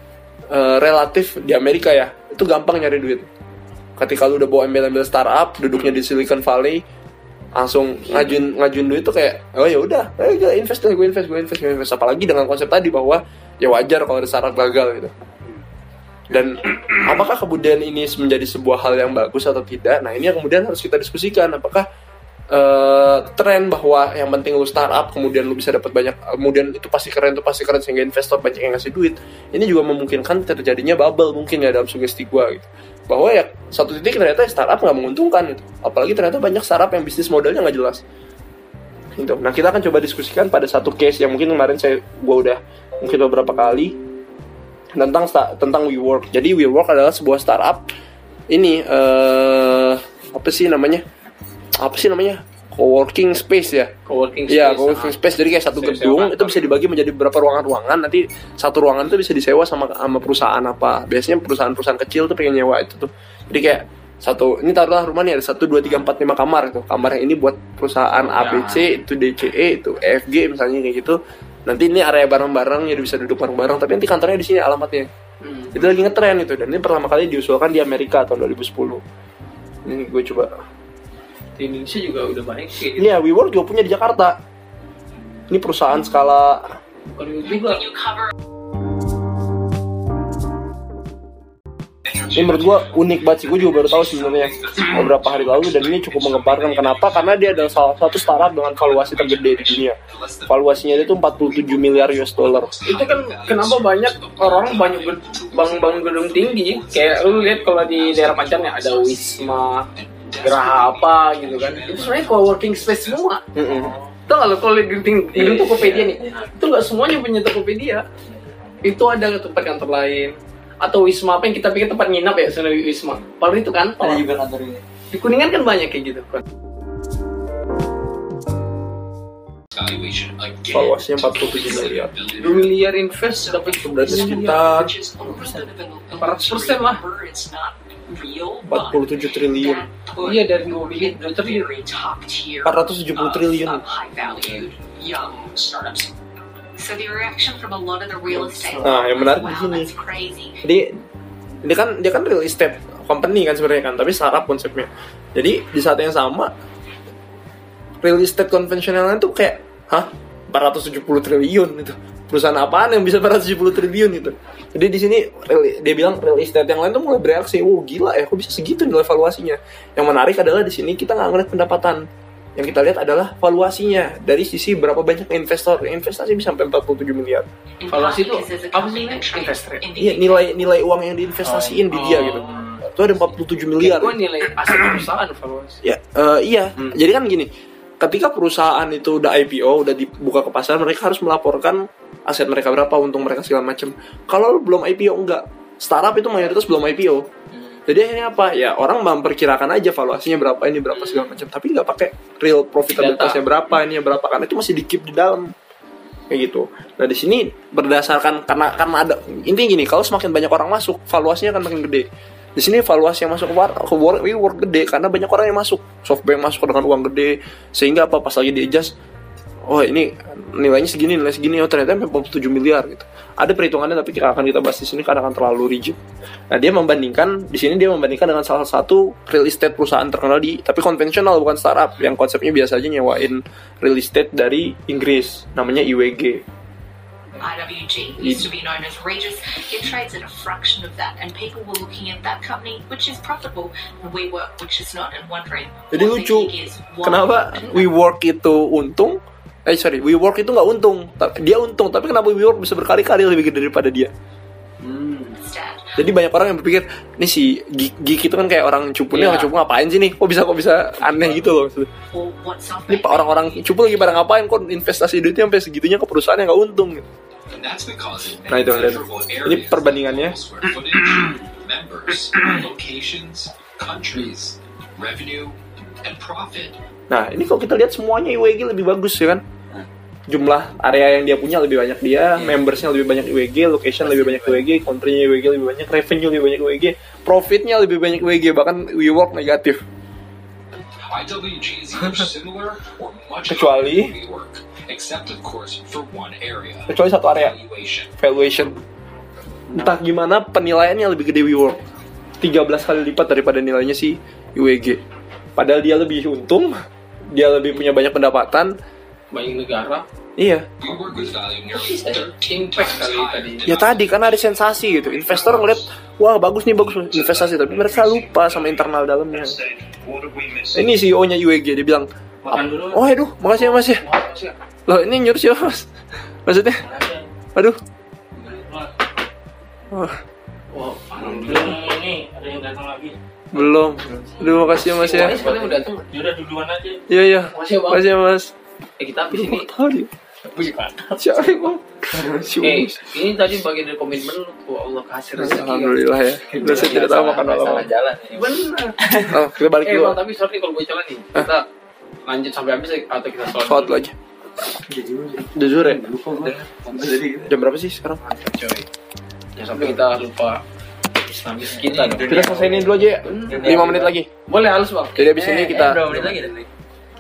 Eh, relatif di Amerika ya, itu gampang nyari duit. Ketika lu udah bawa embel-embel startup, duduknya di Silicon Valley, langsung ngajuin ngajuin duit tuh kayak oh ya udah, eh invest gue invest, gue invest, gue invest. Apalagi dengan konsep tadi bahwa ya wajar kalau ada startup gagal gitu. Dan <clears throat> apakah kemudian ini menjadi sebuah hal yang bagus atau tidak? Nah ini yang kemudian harus kita diskusikan. Apakah eh, tren bahwa yang penting lu startup kemudian lu bisa dapat banyak kemudian itu pasti keren itu pasti keren sehingga investor banyak yang ngasih duit ini juga memungkinkan terjadinya bubble mungkin ya dalam sugesti gua gitu bahwa ya satu titik ternyata startup nggak menguntungkan gitu apalagi ternyata banyak startup yang bisnis modelnya nggak jelas gitu nah kita akan coba diskusikan pada satu case yang mungkin kemarin saya gua udah mungkin beberapa kali tentang tentang WeWork jadi WeWork adalah sebuah startup ini eh apa sih namanya apa sih namanya coworking space ya Coworking Iya, space, coworking ah. space. Jadi kayak satu Sewa gedung itu bisa dibagi menjadi beberapa ruangan-ruangan. Nanti satu ruangan itu bisa disewa sama sama perusahaan apa. Biasanya perusahaan-perusahaan kecil tuh pengen nyewa itu tuh. Jadi kayak satu ini taruhlah rumah nih ada satu dua tiga empat lima kamar itu kamar yang ini buat perusahaan ABC itu DCE itu EFG misalnya kayak gitu nanti ini area bareng-bareng jadi bisa duduk bareng-bareng tapi nanti kantornya di sini alamatnya Hmm. itu lagi ngetren itu dan ini pertama kali diusulkan di Amerika tahun 2010 ini gue coba Di Indonesia juga udah banyak sih. Iya, WeWork juga punya di Jakarta. Ini perusahaan skala Bukan juga. Ini menurut gua unik banget sih. Gue juga baru tahu sebenarnya <clears throat> beberapa hari lalu dan ini cukup menggemparkan. Kenapa? Karena dia adalah salah satu startup dengan valuasi tergede di dunia. Valuasinya itu 47 miliar US dollar. Itu kan kenapa banyak orang banyak bangun-bangun gedung tinggi. Kayak lu lihat kalau di daerah pancarnya ada Wisma, Geraha apa gitu kan. Itu sebenarnya coworking space semua. Gak lo kalau lihat gedung, gedung Tokopedia nih, itu nggak semuanya punya Tokopedia. Itu ada tempat kantor lain. Atau Wisma apa yang kita pikir tempat nginap ya, sebenarnya Wisma. Padahal itu kan Ada juga kantor ini. di Kuningan kan banyak kayak gitu kan. Valuasinya 47 miliar. 2 miliar invest dapat Berarti sekitar 400 persen lah. 47 triliun. Iya dari 2 miliar, tapi 470 triliun. Nah, yang menarik di sini. Jadi dia kan dia kan real estate company kan sebenarnya kan, tapi startup konsepnya. Jadi di saat yang sama real estate konvensionalnya tuh kayak hah? 470 triliun itu perusahaan apaan yang bisa 470 triliun itu jadi di sini dia bilang real estate yang lain tuh mulai bereaksi wow gila ya kok bisa segitu nilai valuasinya yang menarik adalah di sini kita nggak ngeliat pendapatan yang kita lihat adalah valuasinya dari sisi berapa banyak investor investasi bisa sampai 47 miliar Valuasi itu apa sih Investor ya? iya nilai nilai uang yang diinvestasiin di dia gitu itu ada 47 miliar Gue nilay aset perusahaan valuasi. Ya, eh, iya. Jadi kan gini, ketika perusahaan itu udah IPO, udah dibuka ke pasar, mereka harus melaporkan aset mereka berapa, untung mereka segala macam. Kalau belum IPO enggak, startup itu mayoritas belum IPO. Jadi akhirnya apa? Ya orang memperkirakan aja valuasinya berapa ini berapa segala macam, tapi nggak pakai real profitabilitasnya berapa ini berapa karena itu masih di keep di dalam kayak gitu. Nah di sini berdasarkan karena karena ada intinya gini, kalau semakin banyak orang masuk, valuasinya akan makin gede. di sini valuasi yang masuk ke war ke work, WeWork gede karena banyak orang yang masuk softbank masuk dengan uang gede sehingga apa pas lagi di adjust oh ini nilainya segini nilai segini. Oh ternyata memang 7 miliar gitu. Ada perhitungannya tapi kita akan kita bahas di sini karena akan terlalu rigid. Nah dia membandingkan di sini dia membandingkan dengan salah satu real estate perusahaan terkenal di tapi konvensional bukan startup yang konsepnya biasa aja nyewain real estate dari Inggris. Namanya IWG IWG used to be known as Regis. It trades at a fraction of that, and people were looking at that company, which is profitable, and WeWork, which is not, and wondering Jadi lucu, is. Kenapa WeWork itu untung eh sorry WeWork itu nggak untung dia untung tapi kenapa WeWork bisa berkali-kali lebih gede daripada dia understand? jadi banyak orang yang berpikir nih si geek, geek itu kan kayak orang cupu nih Iya. orang cupu ngapain sih nih kok bisa kok bisa aneh gitu loh ini orang-orang cupu lagi pada ngapain kok investasi duitnya sampai segitunya ke perusahaan yang nggak untung gitu. Nah, itu, measurable Ini perbandingannya. square footage, members, locations, countries, revenue, and profit. nah ini kalau kita lihat semuanya IWG lebih bagus ya kan jumlah area yang dia punya lebih banyak dia, membersnya lebih banyak IWG, location lebih banyak IWG, country-nya IWG lebih banyak, revenue lebih banyak IWG, profitnya lebih banyak IWG, bahkan WeWork negatif. Kecuali-. Kecuali satu area, Valuation. valuation. Entah gimana penilaiannya lebih gede WeWork. 13 kali lipat daripada nilainya si IWG. Padahal dia lebih untung, dia lebih punya banyak pendapatan. Banyak negara Iya, WeWork was valued nearly 13 impact times kali higher tadi than ya tadi karena ada sensasi gitu. Investor ngeliat, wah bagus nih bagus investasi, tapi mereka lupa sama internal dalamnya. Ini CEO-nya IWG dia bilang, makan dulu oh aduh, makasih ya mas ya. Loh ini nyuruh siapa mas? Maksudnya, aduh, oh, Wah, alhamdulillah ini ada yang datang lagi. belum. Aduh makasih ya mas ya. Sebenarnya udah datang. Duluan aja. Iya iya, Makasih ya makasih ya mas. Eh kita habis ini. Bang? Si Eh, ini tadi bagian dari komitmen lu. Allah kasih rezeki. Alhamdulillah ya. Udah saya tidak tahu makan malam. salah jalan ya. Bener. Oh, kita balik Eh, dulu. bang, tapi sorry kalau gue jalan nih. Kita lanjut sampai habis ya, atau kita sholat Sholat dulu aja. Udah zuhur ya? Jam berapa sih sekarang? coy. Ya sampai kita lupa Islamis kita. Kita selesaiin dulu aja ya. 5 menit lagi. Boleh halus bang. Jadi abis ini kita berapa menit lagi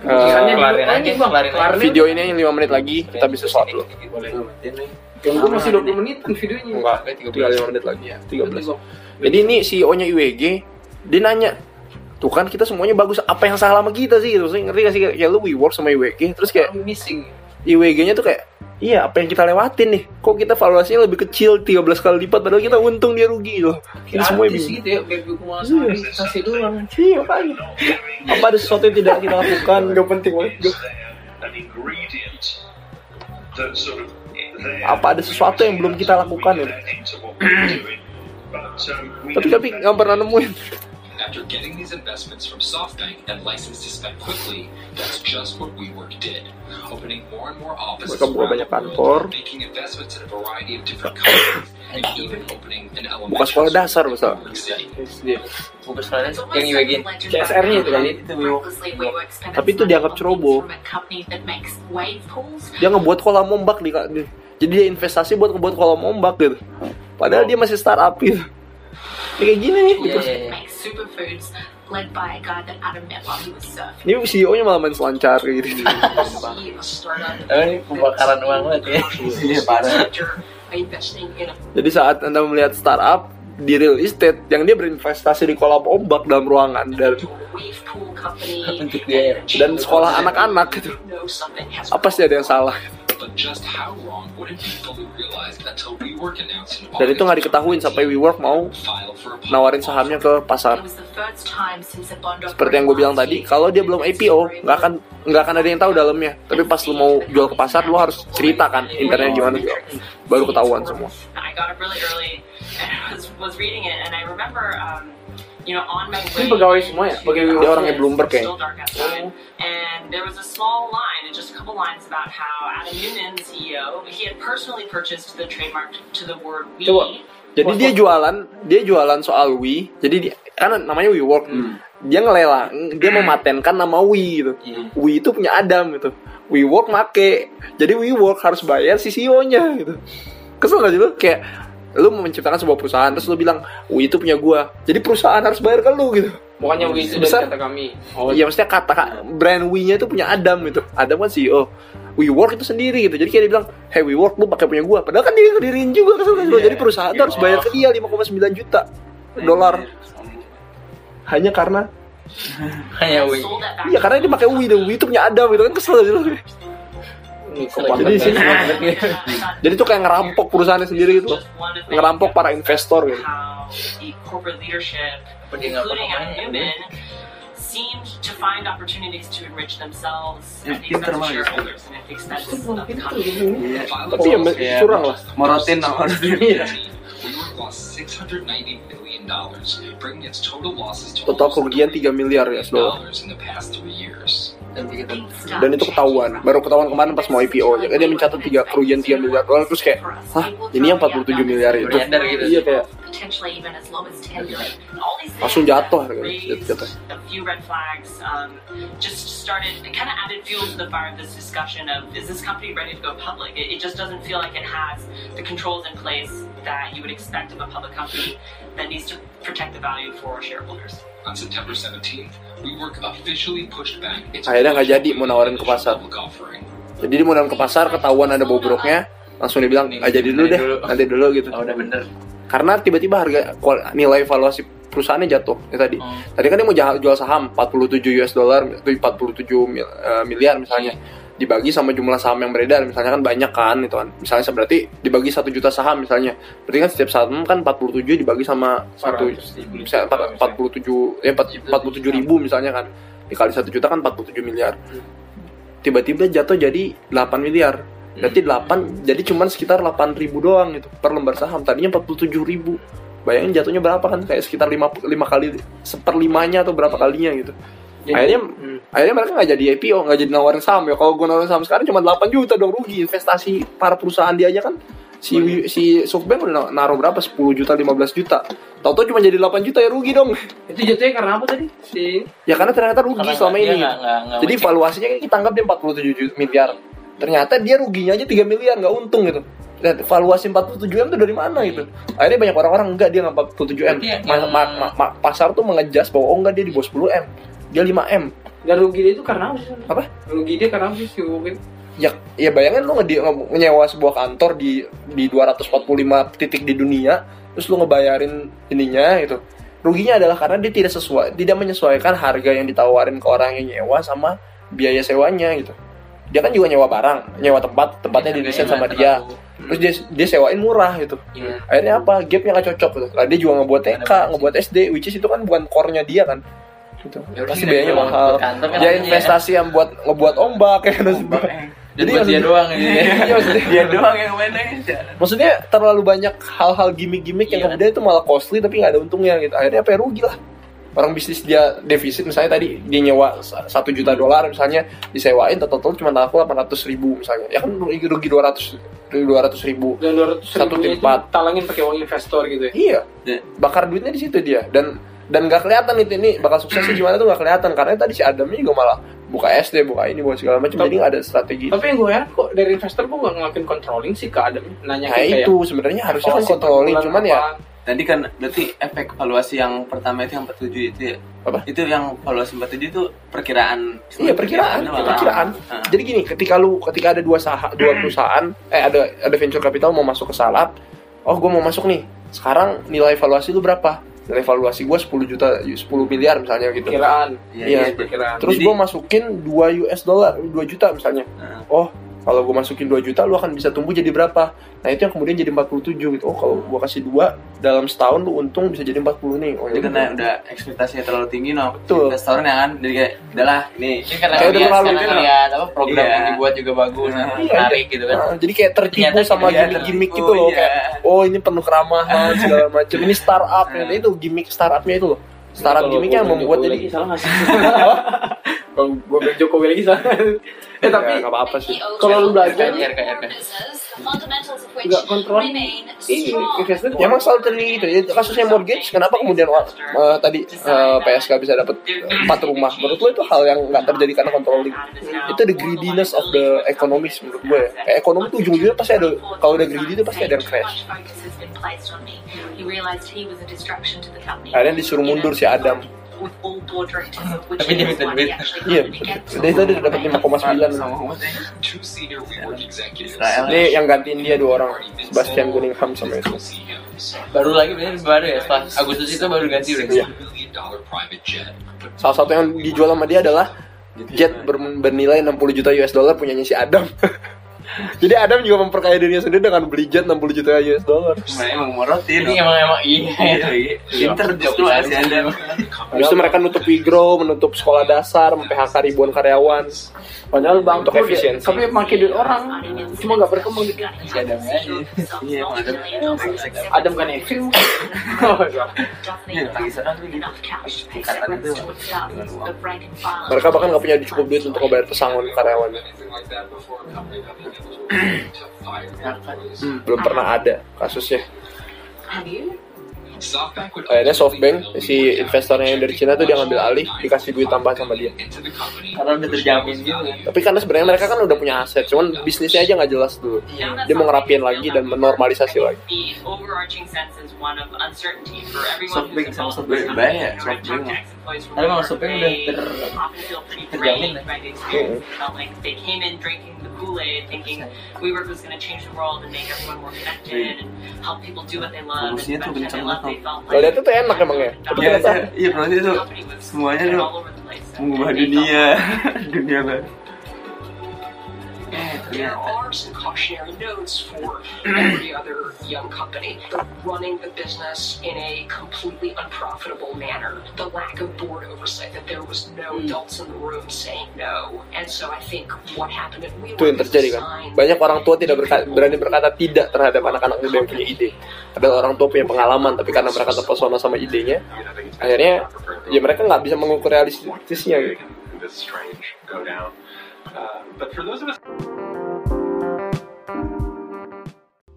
eh, kelarin aja, bang. kelarin aja. Kelarin video ini 5 menit lagi kita bisa sholat dulu. Boleh. Yang gue masih 20 menit kan videonya. Enggak, tinggal 5 menit lagi ya. 13. Jadi ini CEO-nya IWG dia nanya Tuh kan kita semuanya bagus, apa yang salah sama kita sih gitu? Saya ngerti gak sih kayak lu WeWork sama IWG Terus kayak missing. IWG-nya tuh kayak Iya, apa yang kita lewatin nih? Kok kita valuasinya lebih kecil 13 kali lipat padahal kita untung dia rugi loh. Ini Artis bingung. gitu ya, kasih doang. Iya, makanya. Apa ada sesuatu yang tidak kita lakukan? Gak penting banget. Apa ada sesuatu yang belum kita lakukan ya? <clears throat> Tapi tapi nggak pernah nemuin. After getting these investments from SoftBank and licensed to spend quickly, that's just what WeWork did. Opening more and more offices around banyak the world, kantor. making investments in a variety of different countries, <coughs> and even opening an elementary sekolah dasar, in. New York City. Sekolah yang legend CSR-nya itu kan, WeWork. spent Tapi itu dianggap ceroboh. Dia ngebuat kolam ombak di, di- jadi dia investasi buat ngebuat kolam ombak gitu. Padahal dia masih startup gitu. Ya, kayak gini nih. Iya, iya, iya. Superfoods led by a guy that Adam met while he was surfing. Ini CEO-nya malah main selancar kayak gitu. <laughs> Startup Oh, ini pembakaran uang banget ya. Iya, parah. Jadi saat Anda melihat startup di real estate yang dia berinvestasi di kolam ombak dalam ruangan dan dia. dan sekolah anak-anak gitu. Apa sih ada yang salah? But just how wrong wouldn't be fully realized until WeWork announced in Dan itu nggak August diketahuin sampai WeWork mau nawarin sahamnya ke pasar. Seperti yang gue bilang tadi, kalau dia belum IPO, nggak akan nggak akan ada yang tahu dalamnya. Tapi pas lu mau jual ke pasar, lu harus ceritakan internetnya gimana jual. Baru ketahuan semua. You know, on my way. Ini pegawai semua ya? Pegawai Dia orangnya Bloomberg kayaknya. Outside, and there was a small line, and just a couple lines about how Adam Newman, the CEO, he had personally purchased the trademark to the word "we." Coba. Jadi dia jualan, dia jualan soal We. Jadi dia, kan namanya WeWork. Dia ngelelang, dia mematenkan nama We gitu. We itu punya Adam gitu. WeWork make. Jadi WeWork harus bayar si CEO-nya gitu. Kesel gak sih lu? Kayak lu mau menciptakan sebuah perusahaan terus lu bilang Wih itu punya gua jadi perusahaan harus bayar ke lu gitu Pokoknya Wii itu Besar. dari kata kami. Oh, Iya maksudnya kata brand Wii-nya itu punya Adam gitu. Adam kan CEO. WeWork itu sendiri gitu. Jadi kayak dia bilang, "Hey WeWork lu pakai punya gua." Padahal kan dia ngedirin juga kesel kesel. Jadi perusahaan tuh harus bayar ke dia 5,9 juta dolar hanya karena Hanya Wii. Back iya karena dia pakai Wii dan Wii itu punya Adam gitu kan kesel gitu. Jadi di sini <laughs> jadi tuh kayak ngerampok perusahaannya sendiri gitu. Ngerampok para investor gitu. seemed to find opportunities to enrich themselves Ya, shareholders and the. Tapi ya Iya. curang lah. Morotin sama <laughs> WeWork lost 690 million dollars, bringing its total losses to Total almost kerugian 3 miliar ya, years. Dan itu ketahuan. Baru ketahuan kemarin pas mau IPO. Ya kan dia mencatat tiga kerugian 3 miliar dolar terus kayak, "Hah, ini yang 47 miliar itu." Gitu. Iya kayak potentially even as low as 10 million. And all these Langsung things jatuh harganya, raised jatuh. a few red flags. Um, just started, it kind of added fuel to the fire of this discussion of is this company ready to go public? It, it just doesn't feel like it has the controls in place that you would expect of a public company that needs to protect the value for shareholders. On September 17th, WeWork officially pushed back its Akhirnya nggak jadi mau nawarin ke pasar. Jadi dia mau dalam ke pasar ketahuan ada bobroknya, langsung dia bilang, "Ah jadi dulu deh, nanti dulu gitu." Oh, udah bener. Karena tiba-tiba harga nilai valuasi perusahaannya jatuh ya tadi. Oh. Tadi kan dia mau jual saham 47 US dollar, itu 47 mil- eh, miliar misalnya. Dibagi sama jumlah saham yang beredar, misalnya kan banyak kan itu kan. Misalnya berarti dibagi 1 juta saham misalnya. Berarti kan setiap saham kan 47 dibagi sama 1 misalnya 47 ya 47 ribu misalnya kan. Dikali 1 juta kan 47 miliar. Tiba-tiba jatuh jadi 8 miliar. Berarti 8 jadi cuman sekitar 8 ribu doang gitu per lembar saham. Tadinya 47 ribu. Bayangin jatuhnya berapa kan? Kayak sekitar 5, 5 kali seperlimanya atau berapa kalinya gitu. Akhirnya akhirnya mereka nggak jadi IPO, nggak jadi nawarin saham ya. Kalau gue nawarin saham sekarang cuma 8 juta dong rugi. Investasi para perusahaan dia aja kan si si Softbank udah naruh berapa 10 juta 15 juta. Tahu-tahu cuma jadi 8 juta ya rugi dong. Itu jatuhnya karena apa tadi? Si Ya karena ternyata rugi Karena selama ini. nggak- nggak- nggak Jadi ngecek. valuasinya kan kita anggap dia 47 ju- miliar. Ternyata dia ruginya aja 3 miliar, nggak untung gitu. Dan valuasi 47 M itu dari mana gitu? Akhirnya banyak orang-orang enggak dia nggak 47 M. Yang- Ma- ma- ma- ma- pasar tuh mengejas bahwa oh enggak dia di bawah 10 M. Dia 5 M. dan rugi dia itu karena apa sih? Apa? Rugi dia karena apa sih si Wukit? Ya, ya bayangin lu ngedi- nge- nyewa sebuah kantor di di 245 titik di dunia, terus lu ngebayarin ininya gitu. Ruginya adalah karena dia tidak sesuai, tidak menyesuaikan harga yang ditawarin ke orang yang nyewa sama biaya sewanya gitu. Dia kan juga nyewa barang, nyewa tempat, tempatnya didesain sama dia. Terus dia dia sewain murah gitu. Iya. Akhirnya apa? Gapnya nggak cocok gitu. Lah dia juga ngebuat TK, ngebuat SD, which is itu kan bukan core-nya dia kan. Gitu. Ya udah, Pasti biayanya buat mahal. kantor kan Dia namanya. investasi yang buat ngebuat ombak ya kan. Jadi Jadi buat dia doang ini. <laughs> Iya, maksudnya- Dia doang yang main aja. Maksudnya terlalu banyak hal-hal gimmick-gimmick yang Iya. kemudian itu malah costly tapi nggak ada untungnya gitu. Akhirnya apa ya rugi lah. Orang bisnis dia defisit misalnya tadi dia nyewa sa- satu juta dolar misalnya disewain total cuma laku 800 ribu misalnya ya kan rugi rugi 200 200 ribu Dan 200 Satu ribunya tempat. itu talangin pakai uang investor gitu ya. iya Ya. bakar duitnya di situ dia dan dan nggak kelihatan itu ini bakal suksesnya gimana tuh nggak kelihatan karena tadi si Adamnya juga malah buka SD buka ini buka segala macam Tapi- jadi nggak ada strategi Tapi yang gue heran kok dari investor kok nggak ngelakuin controlling sih ke Adam nanya nah itu sebenarnya harusnya kan "Oh, controlling cuman ya apa?" Tadi kan berarti efek valuasi yang pertama itu yang 47 itu ya. Apa? Itu yang valuasi 47 itu perkiraan. Iya perkiraan, doang. perkiraan. Ah. Jadi gini, ketika lu ketika ada dua saham, dua perusahaan, eh ada ada venture capital mau masuk ke startup, oh gue mau masuk nih. Sekarang nilai valuasi lu berapa? Nilai valuasi gue 10 juta, 10 miliar misalnya gitu. Perkiraan. Iya, iya. Perkiraan. Terus gue masukin 2 US dollar, 2 juta misalnya. Nah. Oh, kalau gue masukin 2 juta, lu akan bisa tumbuh jadi berapa? Nah itu yang kemudian jadi 47 gitu. Oh kalau gue kasih 2, dalam setahun lu untung bisa jadi 40 nih. Oh, Jadi ya karena udah. udah ekspektasinya terlalu tinggi no. Betul. Investornya kan jadi kayak udahlah ini Ini karena Kayak udah lihat, terlalu karena gitu. lihat apa program Iya. yang dibuat juga bagus, Nah, iya, menarik gitu kan. Nah, jadi kayak tertipu Ternyata sama ya, gimmick-gimmick gitu loh iya. kayak oh ini penuh keramahan <laughs> segala macam ini startup Nah. itu gimmick startupnya itu loh startup gimmicknya membuat jadi salah nggak sih? <laughs> <laughs> kalau gue bilang Jokowi lagi sana <laughs> eh tapi Ya, nggak apa-apa sih. kalau lu belajar nggak kontrol ini investor Ya emang selalu terjadi ya. Kasusnya mortgage, kenapa kemudian eh, tadi eh, PSK bisa dapat empat rumah? Menurut lo itu hal yang nggak terjadi karena controlling. Itu the greediness of the economies menurut gue. ya. Kayak ekonomi tuh ujung-ujungnya pasti ada. Kalau udah greedy itu pasti ada yang crash. Akhirnya disuruh mundur si Adam. Tapi dia minta duit. Iya, dia tadi udah dapat 5,9 Two senior WeWork executives. Ini yang gantiin dia dua orang, Sebastian Cunningham sama itu. Baru lagi bener baru ya, pas Agustus itu baru ganti udah. Iya. Jet. Salah satu yang dijual sama dia adalah jet ber- bernilai 60 juta US dollar punyanya si Adam. <laughs> Jadi Adam juga memperkaya dirinya sendiri dengan beli jet 60 juta US dollar. Cuma emang morotin. Ini emang emang iya. Pinter justru si Anda. Habis itu mereka nutup Wigro, menutup sekolah dasar, mem-PHK ribuan karyawan. padahal bang Untuk efisiensi. tapi makin duit orang cuma nggak berkembang gitu Si Adam aja. Iya, emang ada. Adam kan Iya, gitu. Itu dengan uang. Mereka bahkan nggak punya cukup duit untuk membayar pesangon karyawannya. Hmm, belum pernah ada kasusnya. Akhirnya SoftBank, si investornya yang dari Cina tuh dia ngambil alih, dikasih duit tambahan sama dia. Karena udah terjamin gitu. Tapi karena sebenarnya mereka kan udah punya aset, cuman bisnisnya aja nggak jelas dulu. Dia mau ngerapiin lagi dan menormalisasi lagi. Softbank sama Softbank the Softbank. Tapi emang were- Softbank udah ter- often feel pretty terjamin drained ya. by the experience. They felt like they came in drinking the Kool-Aid, thinking WeWork was going to change the world and make everyone more connected and help people do what they love. And Promosinya tuh kenceng banget, Kalau lihat tuh enak emang ya. Iya, iya, was semuanya tuh all over the place. mengubah dunia, dunia baru. Eh, There ternyata. are some cautionary notes for every other young company. The running the business in a completely unprofitable manner, the lack of board oversight, that there was no adults in the room saying no. And so I think what happened at itu yang terjadi kan. Banyak orang tua tidak berka- berani berkata tidak terhadap anak-anak muda yang punya ide. Padahal orang tua punya pengalaman, tapi karena mereka terpesona sama idenya, akhirnya ya mereka nggak bisa mengukur realistisnya gitu. Uh, but for those of us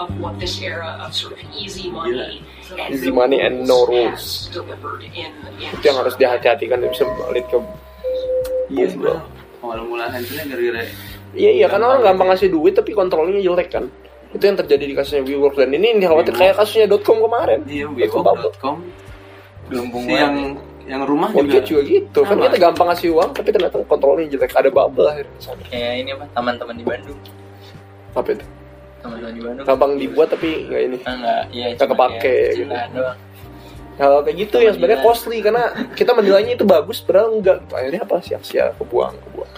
of what this era of sort of easy money and Easy money and no rules. delivered in, in Itu yang harus dihati-hatikan, bisa balik ke Iya sebenarnya awal mula hancurnya gara-gara Iya iya, karena orang gampang ngasih duit tapi kontrolnya jelek kan. Itu yang terjadi di kasusnya WeWork dan ini yang dikhawatir kayak kasusnya .com kemarin. iya. WeWork.com si yang yang rumah juga gitu. Kan kita gampang ngasih uang tapi ternyata kontrolnya jelek. Ada bubble akhirnya. di sana. Kayak ini apa? Taman-taman di Bandung. Apa itu? Teman-teman di Bandung. Gampang dibuat tapi nggak ini. Ah, enggak, iya Nggak cuma kepake, gitu. doang. hal kayak gitu yang sebenarnya costly karena kita menilainya itu bagus padahal enggak akhirnya apa sia-sia kebuang kebuang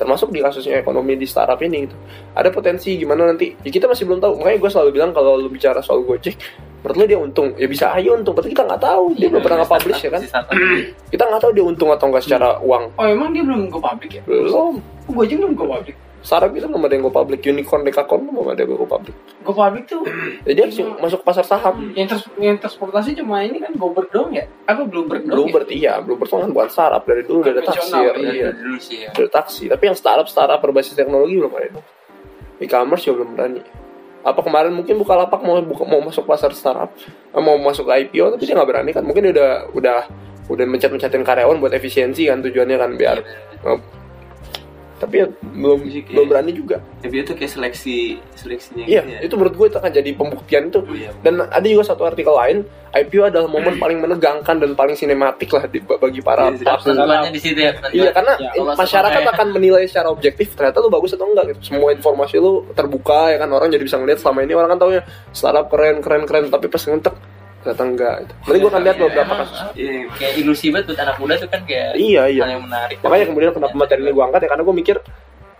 termasuk di kasusnya ekonomi di startup ini gitu. Ada potensi gimana nanti? Ya kita masih belum tahu. Makanya gue selalu bilang kalau lu bicara soal Gojek menurut lu dia untung. Ya bisa aja untung. Tapi kita nggak tahu. Dia belum pernah nge-publish ya kan? Si startup. kita nggak tahu dia untung atau enggak secara uang. Oh emang dia belum go public ya? Belum. Oh, gue aja belum go public belum ada yang go public unicorn dekakorn belum ada yang go public? Go public tuh <clears throat> jadi harus masuk pasar saham. Yang, trans yang transportasi cuma ini kan Gober dong ya? Apa Bloomberg dong Bluebird iya Bluebird tuh kan bukan startup dari dulu udah ada taksir iya. iya. Dari dulu sih ya. ada taksi tapi yang startup startup berbasis teknologi belum ada. Itu e-commerce juga belum berani. Apa kemarin mungkin Bukalapak mau buka mau masuk pasar startup eh, mau masuk IPO tapi dia nggak berani kan. Mungkin dia udah udah udah mencet mencetin karyawan buat efisiensi kan tujuannya kan biar eh, tapi ya belum Iya, belum berani juga. Tapi itu kayak seleksi seleksinya iya gitu ya? itu menurut gue itu akan jadi pembuktian itu. Iya. dan ada juga satu artikel lain IPO adalah momen paling menegangkan dan paling sinematik lah di, bagi para Iya, di situ ya. Iya karena Ya, masyarakat akan menilai secara objektif ternyata lu bagus atau enggak gitu. Semua informasi lu terbuka ya kan? Orang jadi bisa ngeliat selama ini orang kan taunya startup keren keren keren tapi pas ngentek ternyata enggak gitu. Berarti gua akan lihat Iya, beberapa emang, kasus. iya Kayak ilusi banget buat anak muda tuh kan kayak Iya iya. hal yang menarik. Makanya kemudian kenapa materi ini gua angkat ya karena gua mikir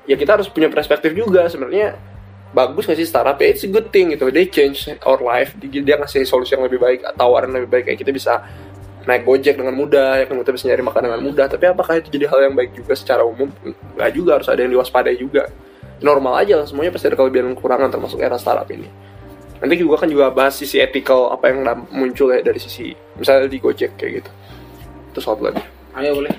ya kita harus punya perspektif juga. Sebenarnya bagus nggak sih startup? Ya it's a good thing gitu. They change our life. Dia ngasih solusi yang lebih baik tawaran lebih baik. Kayak kita bisa naik gojek dengan mudah ya kan? Kita bisa nyari makan dengan mudah. Tapi apakah itu jadi hal yang baik juga secara umum? Nggak juga harus ada yang diwaspadai juga. Normal aja lah semuanya pasti ada kelebihan dan kekurangan termasuk era startup ini nanti juga kan juga bahas sisi ethical apa yang muncul ya dari sisi misalnya di gojek kayak gitu itu soal lagi ayo boleh.